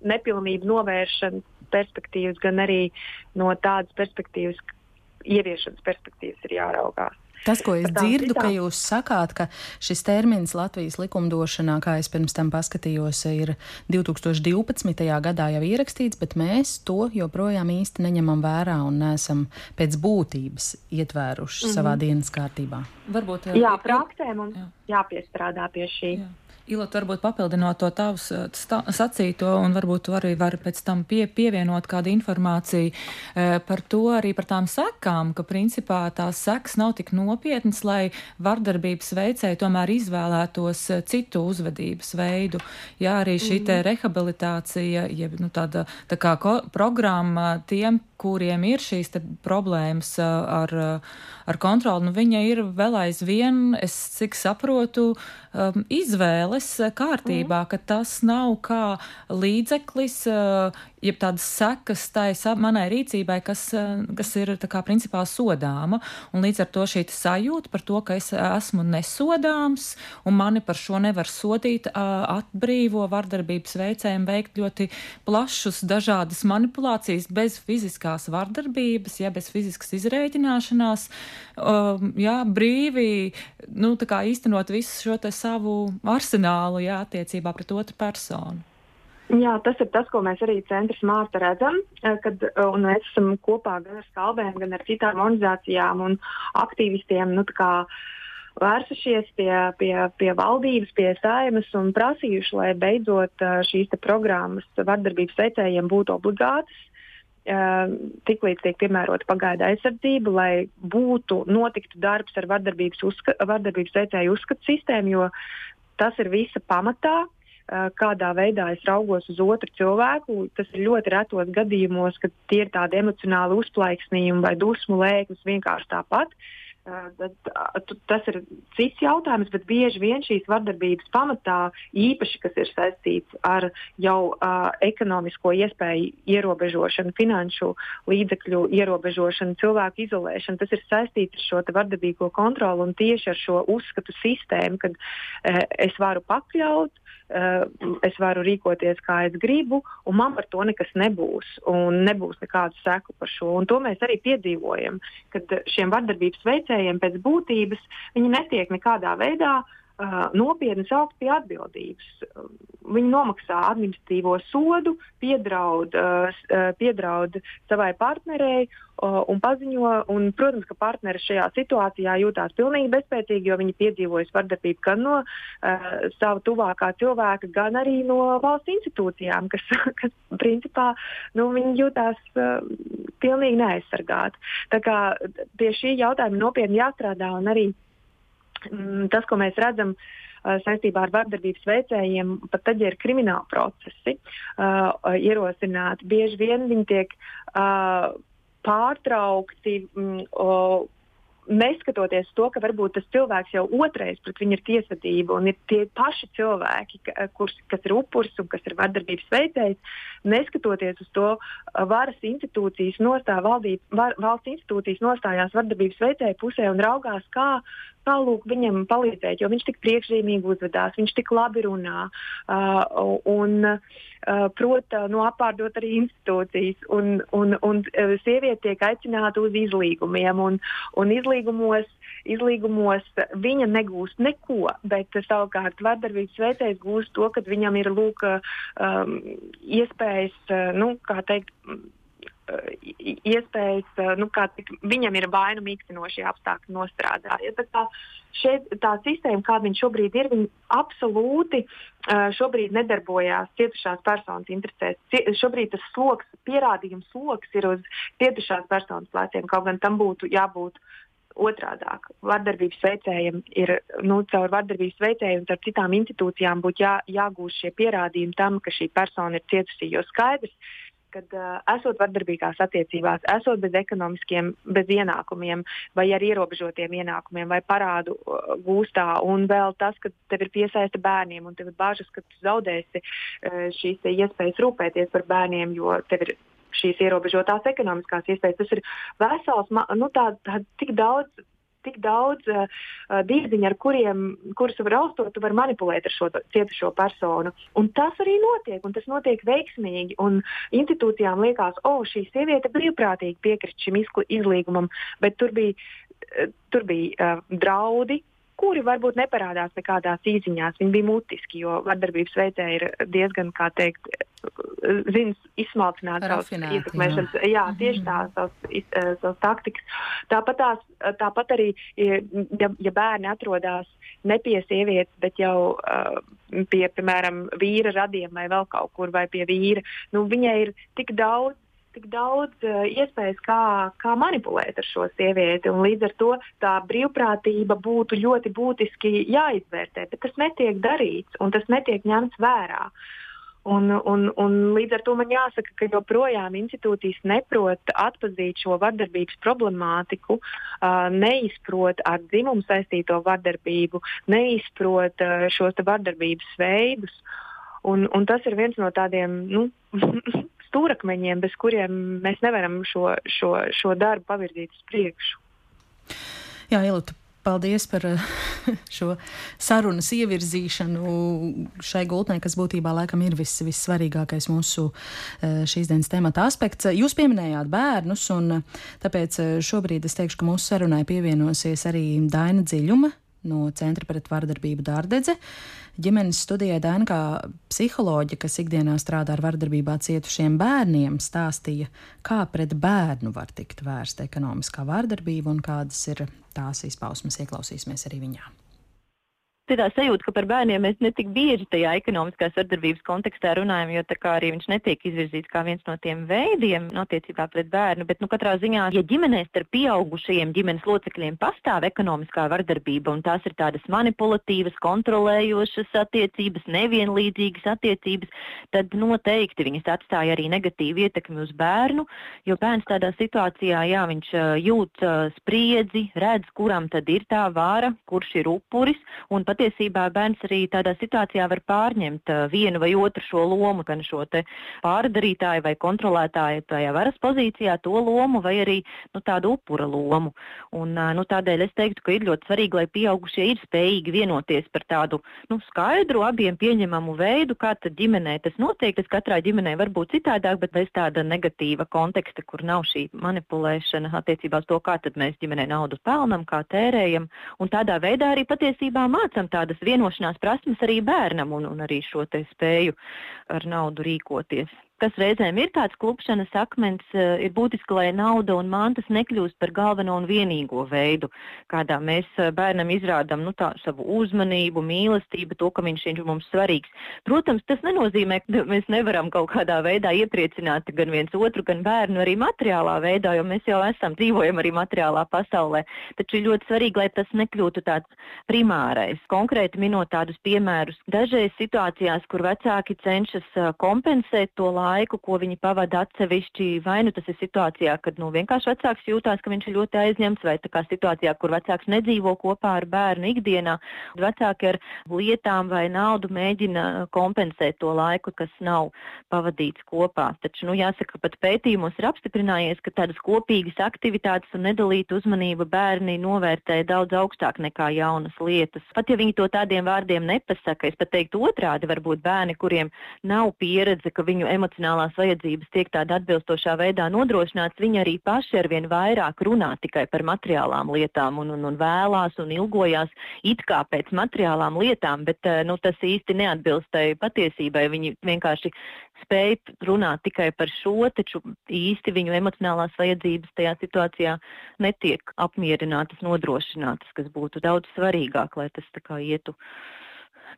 nepilnību novēršanas perspektīvas, gan arī no tādas perspektīvas, ieviešanas perspektīvas ir jāraugās.
Tas, ko es dzirdu, ka jūs sakāt, ka šis termins Latvijas likumdošanā, kā es pirms tam paskatījos, ir 2012. gadā jau ierakstīts, bet mēs to joprojām īsti neņemam vērā un neesam pēc būtības ietvēruši mm -hmm. savā dienas kārtībā.
Varbūt, jā, praksē mums jā. jāpiestrādā pie šī. Jā.
Ilot, varbūt papildinot to tavs sacīto, un varbūt tu arī vari pēc tam pie, pievienot kādu informāciju e, par to, arī par tām sekām, ka principā tās sekas nav tik nopietnas, lai vardarbības veicēji tomēr izvēlētos e, citu uzvedības veidu. Jā, arī šī mm. te rehabilitācija, jeb nu, tāda tā kā ko, programma tiem, kuriem ir šīs problēmas e, ar, ar kontroli, nu viņa ir vēl aizvien, es cik saprotu, um, izvēles kārtībā, mm. ka tas nav kā līdzeklis, uh, jeb tādas sekas tai manai rīcībai, kas, uh, kas ir tā kā principā sodāma. Un līdz ar to šī sajūta par to, ka es esmu nesodāms un mani par šo nevar sodīt, uh, atbrīvo vardarbības veicējiem veikt ļoti plašus dažādas manipulācijas bez fiziskās vardarbības, ja bez fiziskas izrēķināšanās, um, jā, brīvi, nu, īstenot visu šo savu arsenālu jā, attiecībā pret otru personu.
Jā, tas ir tas, ko mēs arī centrā Mārta redzam, eh, kad eh, mēs esam kopā gan ar skalbēm, gan ar citām organizācijām un aktīvistiem. Nu, vērsušies pie, pie, pie valdības, pie saimas un prasījuši, lai beidzot eh, šīs programmas vardarbības veicējiem būtu obligātas. Tiklīdz tiek piemērota pagaida aizsardzība, lai būtu notiktu darbs ar vardarbības, uzska, vardarbības veicēju uzskatu sistēmu, jo tas ir visa pamatā, kādā veidā es raugos uz otru cilvēku. Tas ir ļoti retos gadījumos, kad tie ir tādi emocionāli uzplaiksnījumi vai dusmu lēkmes vienkārši tāpat. Uh, Tad, tas ir cits jautājums, bet bieži vien šīs vardarbības pamatā, īpaši kas ir saistīts ar jau uh, ekonomisko iespēju ierobežošanu, finanšu līdzekļu ierobežošanu, cilvēku izolēšanu, tas ir saistīts ar šo vardarbīgo kontroli un tieši ar šo uzskatu sistēmu, kad uh, es varu pakļaut es varu rīkoties, kā es gribu, un man par to nekas nebūs, nebūs nekādu seku par šo. Un to mēs arī piedzīvojam, kad šiem vardarbības veicējiem pēc būtības viņi netiek nekādā veidā uh, nopietni saukt pie atbildības. Viņi nomaksā administratīvo sodu, piedraud, piedraud savai partnerei un paziņo, un, protams, ka partneris šajā situācijā jūtās pilnīgi bezspēcīgi, jo viņi piedzīvojas vardarbību gan no uh, sava tuvākā cilvēka, gan arī no valsts institūcijām, kas, (laughs) kas principā nu, jūtās uh, pilnīgi neaizsargāti. Tā kā pie šī jautājuma nopietni jāstrādā un arī tas, ko mēs redzam uh, saistībā ar vardarbības veicējiem, pat tad, ja ir krimināli procesi uh, ierosināti, bieži vien viņi tiek uh, pārtraukti. Mm, uh, neskatoties to, ka varbūt tas cilvēks jau otrais pret viņu ir tiesvedība un ir tie paši cilvēki, ka, kurs, kas ir upuris un kas ir vardarbības veicējs, neskatoties uz to, varas institūcijas nostāja, valdība, var, valsts institūcijas nostājās vardarbības veicēju pusē un raugās, kā, kā lūk, viņam palīdzēt, jo viņš tik priekšzīmīgi uzvedās, viņš tik labi runā uh, un uh, prot uh, no apārdot arī institūcijas. Un, un, un uh, sieviete tiek aicināta uz izlīgumiem, un, un izlīgumos, izlīgumos viņa negūst neko, bet savukārt vardarbības veicējs gūst to, ka viņam ir lūk, um, iespējas, uh, nu, kā teikt, iespējas, nu, kā tik, viņam ir vainu mīkstinošie apstākļi nostrādāja. Ja, tā, šeit, tā sistēma, kāda viņa šobrīd ir, viņa absolūti šobrīd nedarbojās cietušās personas interesēs. Šobrīd tas sloks, pierādījums sloks ir uz cietušās personas pleciem, kaut gan tam būtu jābūt otrādāk. Vardarbības veicējiem ir nu, caur vardarbības veicēju un caur citām institūcijām būtu jā, jāgūst šie pierādījumi tam, ka šī persona ir cietusi. Jo skaidrs, kad uh, esot vardarbīgās attiecībās, esot bez ekonomiskiem, bez ienākumiem vai ar ierobežotiem ienākumiem vai parādu uh, gūstā, un vēl tas, ka tev ir piesaista bērniem un tev ir bažas, ka tu zaudēsi uh, šīs iespējas rūpēties par bērniem, jo tev ir šīs ierobežotās ekonomiskās iespējas. Tas ir vesels, nu, tā, tā, tik daudz tik daudz uh, diedziņu, ar kuriem, kurus var raustot, tu vari manipulēt ar šo cietušo personu. Un tas arī notiek, un tas notiek veiksmīgi. Un institūcijām liekas, o, oh, šī sieviete brīvprātīgi piekrist šim izlīgumam, bet tur bija, tur bija uh, draudi, kuri varbūt neparādās nekādās īsiņās. Viņi bija mutiski, jo vardarbības veicēji ir diezgan, kā teikt, zina izsmalcināt savas ietekmēšanas, jā. jā, tieši tā, mhm. savas, uh, savas taktikas. Tāpat, tās, tāpat arī, ja, ja bērni atrodas ne pie sievietes, bet jau uh, pie, piemēram, vīra radiem vai vēl kaut kur, vai pie vīra, nu, viņai ir tik daudz tik daudz uh, iespējas, kā, kā manipulēt ar šo sievieti. Līdz ar to tā brīvprātība būtu ļoti būtiski jāizvērtē, bet tas netiek darīts un tas netiek ņemts vērā. Un, un, un līdz ar to man jāsaka, ka joprojām institūcijas neprot atzīt šo vardarbības problemātiku, uh, neizprot ar dzimumu saistīto vardarbību, neizprot uh, šos vardarbības veidus. Un, un tas ir viens no tādiem nu, (laughs) stūrakmeņiem, bez kuriem mēs nevaram šo, šo, šo darbu pavirzīt uz priekšu.
Jā, Ilta, Paldies par eh, (laughs) šo sarunas ievirzīšanu šai gultnē, kas būtībā laikam ir viss, vissvarīgākais mūsu eh, šīs dienas temata aspekts. Jūs pieminējāt bērnus, un eh, tāpēc šobrīd es teikšu, ka mūsu sarunai pievienosies arī Daina Dziļuma no Centra pret vardarbību Dārdedze. Ģimenes studijai Dēna kā psiholoģija, kas ikdienā strādā ar vardarbībā cietušiem bērniem, stāstīja, kā pret bērnu var tikt vērsta ekonomiskā vardarbība un kādas ir tās izpausmes. Ieklausīsimies arī viņā
ir tā sajūta, ka par bērniem mēs netik bieži tajā ekonomiskās vardarbības kontekstā runājam, jo tā kā arī viņš netiek izvirzīts kā viens no tiem veidiem attiecībā pret bērnu. Bet, nu, katrā ziņā, ja ģimenēs starp pieaugušajiem ģimenes locekļiem pastāv ekonomiskā vardarbība un tās ir tādas manipulatīvas, kontrolējošas attiecības, nevienlīdzīgas attiecības, tad noteikti viņas atstāja arī negatīvu ietekmi uz bērnu, jo bērns tādā situācijā, jā, viņš jūt spriedzi, redz, kuram tad ir tā vāra, kurš ir upuris, un pat patiesībā bērns arī tādā situācijā var pārņemt uh, vienu vai otru šo lomu, gan šo pārdarītāju vai kontrolētāju tajā varas pozīcijā, to lomu vai arī nu, tādu upura lomu. Un, uh, nu, tādēļ es teiktu, ka ir ļoti svarīgi, lai pieaugušie ir spējīgi vienoties par tādu nu, skaidru, abiem pieņemamu veidu, kā ģimenē tas notiek. Tas katrā ģimenē var būt citādāk, bet bez tāda negatīva konteksta, kur nav šī manipulēšana attiecībā uz to, kā mēs ģimenē naudu pelnam, kā tērējam. Un tādā veidā arī patiesībā mācām tādas vienošanās prasmes arī bērnam un, un arī šo spēju ar naudu rīkoties kas reizēm ir tāds klupšanas akmens, eh, ir būtiski, lai nauda un mantas nekļūst par galveno un vienīgo veidu, kādā mēs eh, bērnam izrādām nu, savu uzmanību, mīlestību, to, ka viņš ir mums svarīgs. Protams, tas nenozīmē, ka mēs nevaram kaut kādā veidā iepriecināt gan viens otru, gan bērnu arī materiālā veidā, jo mēs jau esam dzīvojam arī materiālā pasaulē. Taču ir ļoti svarīgi, lai tas nekļūtu tāds primārais. Konkrēti minot tādus piemērus, dažreiz situācijās, kur vecāki cenšas eh, kompensēt to laiku, laiku, ko viņi pavada atsevišķi, vai nu tas ir situācijā, kad nu, vienkārši vecāks jūtās, ka viņš ir ļoti aizņemts, vai kā situācijā, kur vecāks nedzīvo kopā ar bērnu ikdienā, vecāki ar lietām vai naudu mēģina kompensēt to laiku, kas nav pavadīts kopā. Taču, nu, jāsaka, pat pētījumos ir apstiprinājies, ka tādas kopīgas aktivitātes un nedalīta uzmanība bērni novērtē daudz augstāk nekā jaunas lietas. Pat ja viņi to tādiem vārdiem nepasaka, es pat teiktu otrādi, varbūt bērni, kuriem nav pieredze, ka viņu emocionāli emocionālās vajadzības tiek tādā atbilstošā veidā nodrošināts, viņi arī paši arvien vairāk runā tikai par materiālām lietām un, un, un vēlās un ilgojās it kā pēc materiālām lietām, bet eh, nu, tas īsti neatbilst tai patiesībai. Viņi vienkārši spēj runāt tikai par šo, taču īsti viņu emocionālās vajadzības tajā situācijā netiek apmierinātas, nodrošinātas, kas būtu daudz svarīgāk, lai tas kā ietu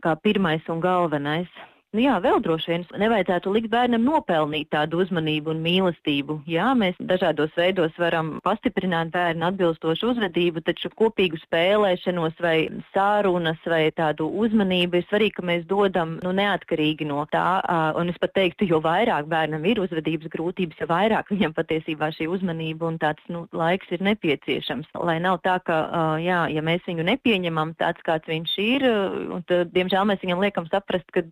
kā pirmais un galvenais. Nu, jā, vēl droši vien nevajadzētu likt bērnam nopelnīt tādu uzmanību un mīlestību. Jā, mēs dažādos veidos varam pastiprināt bērnu atbilstošu uzvedību, taču kopīgu spēlēšanos vai sārunas vai tādu uzmanību ir svarīgi, ka mēs dodam nu, neatkarīgi no tā. Un es pat teiktu, jo vairāk bērnam ir uzvedības grūtības, jo vairāk viņam patiesībā šī uzmanība un tāds nu, laiks ir nepieciešams. Lai nav tā, ka, jā, ja mēs viņu nepieņemam tāds, kāds viņš ir, tad, diemžēl mēs viņam liekam saprast, ka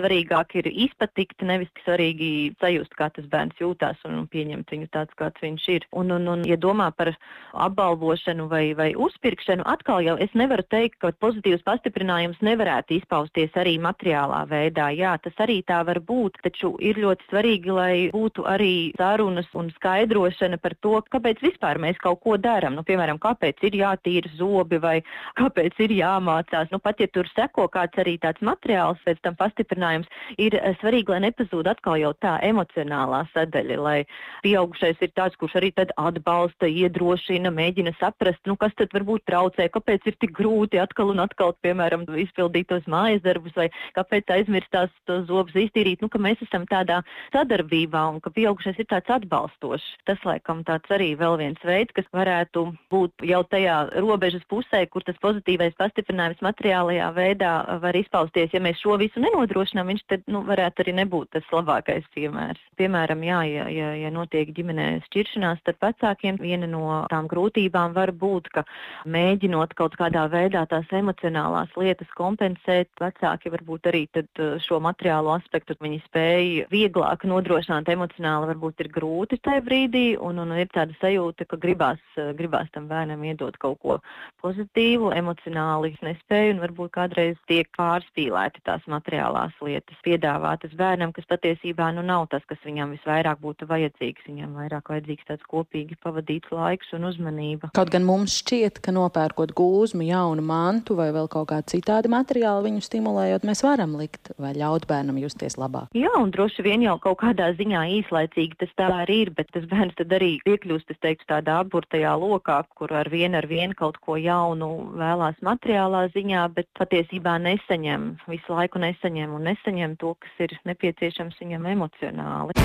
svarīgāk ir izpatikt, nevis svarīgi sajust, kā tas bērns jūtās un pieņemt viņu tāds, kāds viņš ir. Un, un, un ja domā par apbalvošanu vai, vai uzpirkšanu, atkal jau es nevaru teikt, ka pozitīvs pastiprinājums nevarētu izpausties arī materiālā veidā. Jā, tas arī tā var būt, taču ir ļoti svarīgi, lai būtu arī sarunas un skaidrošana par to, kāpēc vispār mēs kaut ko darām. Nu, piemēram, kāpēc ir jātīra zobi vai kāpēc ir jāmācās. Nu, pat ja tur seko kāds arī tāds materiāls, pēc tam pastiprinājums, risinājums, ir eh, svarīgi, lai nepazūd atkal jau tā emocionālā sadaļa, lai pieaugušais ir tāds, kurš arī atbalsta, iedrošina, mēģina saprast, nu, kas tad varbūt traucē, kāpēc ir tik grūti atkal un atkal, piemēram, izpildīt tos mājas darbus, vai kāpēc aizmirst tās tos zobus iztīrīt, nu, ka mēs esam tādā sadarbībā un ka pieaugušais ir tāds atbalstošs. Tas, laikam, tāds arī vēl viens veids, kas varētu būt jau tajā robežas pusē, kur tas pozitīvais pastiprinājums materiālajā veidā var izpausties, ja mēs šo visu nenodrošinām bērnam viņš tad nu, varētu arī nebūt tas labākais piemērs. Piemēram, jā, ja, ja, ja notiek ģimenē šķiršanās starp vecākiem, viena no tām grūtībām var būt, ka mēģinot kaut kādā veidā tās emocionālās lietas kompensēt, vecāki varbūt arī uh, šo materiālo aspektu viņi spēja vieglāk nodrošināt emocionāli, varbūt ir grūti tajā brīdī, un, un ir tāda sajūta, ka gribās, uh, gribās tam bērnam iedot kaut ko pozitīvu, emocionāli nespēju, un varbūt kādreiz tiek pārspīlēti tās materiālās lietas piedāvātas bērnam, kas patiesībā nu, nav tas, kas viņam visvairāk būtu vajadzīgs. Viņam vairāk vajadzīgs tāds kopīgi pavadīts laiks un uzmanība.
Kaut gan mums šķiet, ka nopērkot gūzmu, jaunu mantu vai vēl kaut kādu citādu materiālu viņu stimulējot, mēs varam likt vai ļaut bērnam justies labāk.
Jā, un droši vien jau kaut kādā ziņā īslaicīgi tas tā arī ir, bet tas bērns tad arī iekļūst, es teiktu, tādā aburtajā lokā, kur ar vienu ar vienu kaut ko jaunu vēlās materiālā ziņā, bet patiesībā nesaņem, visu laiku nesaņem un nesaņem to, kas ir nepieciešams viņam emocionāli.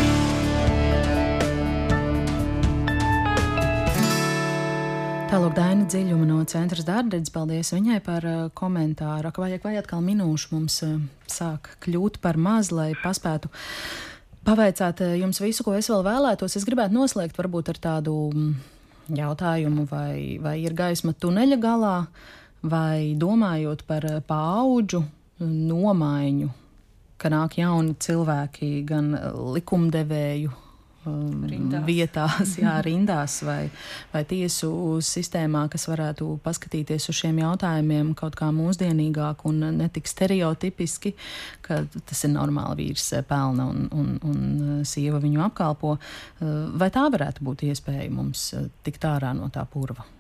Tālāk Daina dziļuma no centra Dārdeģis. Paldies viņai par uh, komentāru. Ak, vajag vai atkal minūšu mums uh, sāk kļūt par maz, lai paspētu pavaicāt uh, jums visu, ko es vēl vēlētos. Es gribētu noslēgt varbūt ar tādu mm, jautājumu, vai, vai ir gaisma tuneļa galā, vai domājot par paauģu nomaiņu ka nāk jauni cilvēki gan likumdevēju um, rindās. vietās, jā, (laughs) rindās vai, vai tiesu sistēmā, kas varētu paskatīties uz šiem jautājumiem kaut kā mūsdienīgāk un netik stereotipiski, ka tas ir normāli vīrs pelna un, un, un sieva viņu apkalpo. Vai tā varētu būt iespēja mums tikt ārā no tā purva?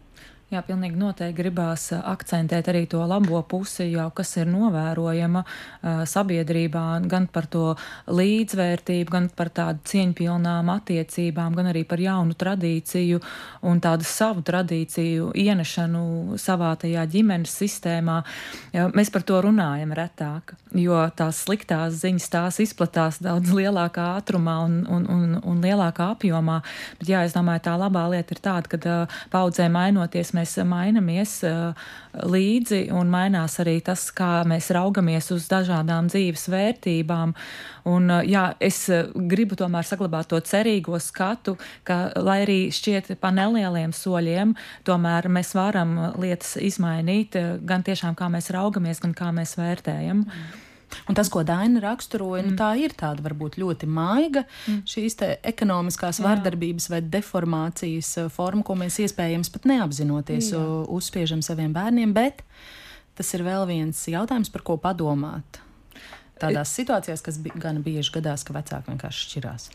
Jā, pilnīgi noteikti gribās uh, akcentēt arī to labo pusi, jau kas ir novērojama uh, sabiedrībā, gan par to līdzvērtību, gan par tādu cieņpilnām attiecībām, gan arī par jaunu tradīciju un tādu savu tradīciju ienešanu savā tajā ģimenes sistēmā. Jā, mēs par to runājam retāk, jo tās sliktās ziņas tās izplatās daudz lielākā ātrumā un, un, un, un lielākā apjomā. Bet jā, es domāju, tā labā lieta ir tāda, ka uh, paudzē mainoties mēs mainamies līdzi un mainās arī tas, kā mēs raugamies uz dažādām dzīves vērtībām. Un, jā, es gribu tomēr saglabāt to cerīgo skatu, ka, lai arī šķiet pa nelieliem soļiem, tomēr mēs varam lietas izmainīt gan tiešām kā mēs raugamies, gan kā mēs vērtējam. Mm.
Un tas, ko Daina raksturoja, nu, mm. nu, tā ir tāda varbūt ļoti maiga mm. šīs ekonomiskās Jā. vardarbības vai deformācijas uh, forma, ko mēs iespējams pat neapzinoties Jā. uzspiežam saviem bērniem, bet tas ir vēl viens jautājums, par ko padomāt tādās situācijās, kas bi gan bieži gadās, ka vecāki vienkārši šķirās.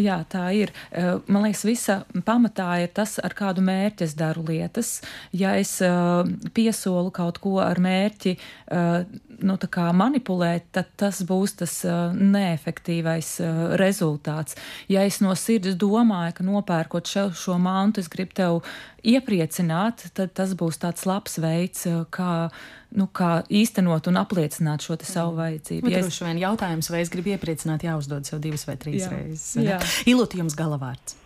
Jā, tā ir. Eh, man liekas, visa pamatā ir tas, ar kādu mērķi es daru lietas. Ja es uh, piesolu kaut ko ar mērķi uh, nu, manipulēt, tad tas būs tas uh, neefektīvais uh, rezultāts. Ja es no sirds domāju, ka nopērkot šo, šo mantu, es gribu tev iepriecināt, tad tas būs tāds labs veids, uh, kā, nu, kā īstenot un apliecināt šo savu mm. vajadzību.
Ja es... vien jautājums, vai es gribu iepriecināt, jāuzdod sev divas vai trīs jā. reizes. Jā. Ilūti jums galavārds.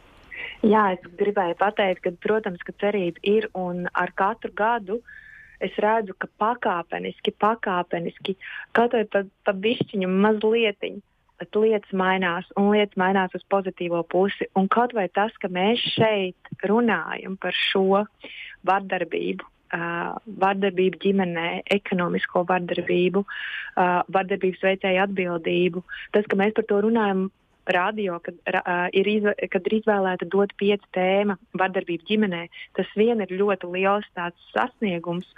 Jā, es gribēju pateikt, ka, protams, ka cerība ir un ar katru gadu es redzu, ka pakāpeniski, pakāpeniski, kaut vai pa, pa višķiņu mazlietiņu, bet lietas mainās un lietas mainās uz pozitīvo pusi. Un kaut vai tas, ka mēs šeit runājam par šo vardarbību, uh, vardarbību ģimenē, ekonomisko vardarbību, uh, vardarbības veicēju atbildību, tas, ka mēs par to runājam radio, kad, uh, ir, izvē, kad ir izvēlēta dot pieci tēma vardarbība ģimenē, tas vien ir ļoti liels sasniegums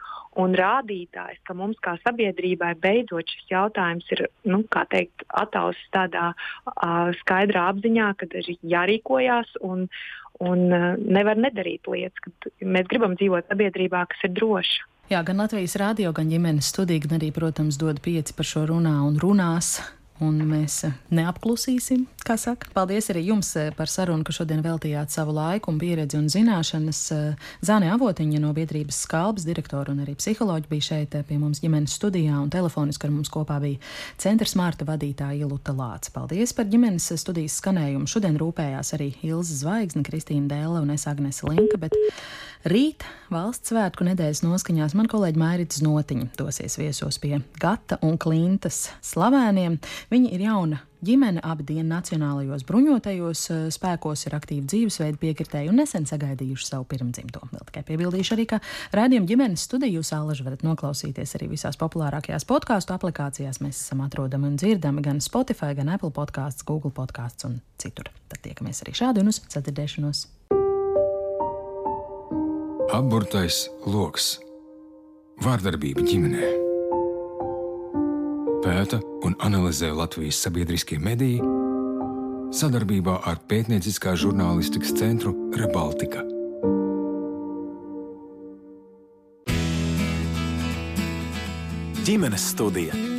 un rādītājs, ka mums kā sabiedrībai beidzot šis jautājums ir nu, teikt, attausis tādā uh, skaidrā apziņā, ka ir jārīkojās un, un uh, nevar nedarīt lietas, mēs gribam dzīvot sabiedrībā, kas ir droša.
Jā, gan Latvijas rādio, gan ģimenes studija, gan arī, protams, dod pieci par šo runā un runās un mēs eh, neapklusīsim, kā saka. Paldies arī jums eh, par sarunu, ka šodien veltījāt savu laiku un pieredzi un zināšanas. Eh, Zāne Avotiņa no biedrības skalbas direktora un arī psiholoģi bija šeit pie mums ģimenes studijā un telefoniski ar mums kopā bija centra smārta vadītāja Luta Lāca. Paldies par ģimenes studijas skanējumu. Šodien rūpējās arī Ilza Zvaigzne, Kristīna Dēle un es Agnese Linka, bet Rīt valsts svētku nedēļas noskaņās man kolēģi Mairits Notiņa dosies viesos pie Gata un Klintas slavēniem. Viņi ir jauna ģimene, abi dienu nacionālajos bruņotajos eh, spēkos ir aktīvi dzīvesveidi piekritēji un nesen sagaidījuši savu pirmdzimto. Vēl tikai piebildīšu arī, ka rādījuma ģimenes studiju jūs alaži varat noklausīties arī visās populārākajās podkāstu aplikācijās. Mēs esam atrodami un dzirdami gan Spotify, gan Apple podkāsts, Google podkāsts un citur. Tad tiekamies arī šādi un uz sadzirdēšanos.
Apburtais lokus - vārdarbība ģimenē. Pēta un analizē Latvijas sabiedriskie mediji sadarbībā ar pētnieciskā žurnālistikas centru Rebaltika. Ģimenes studija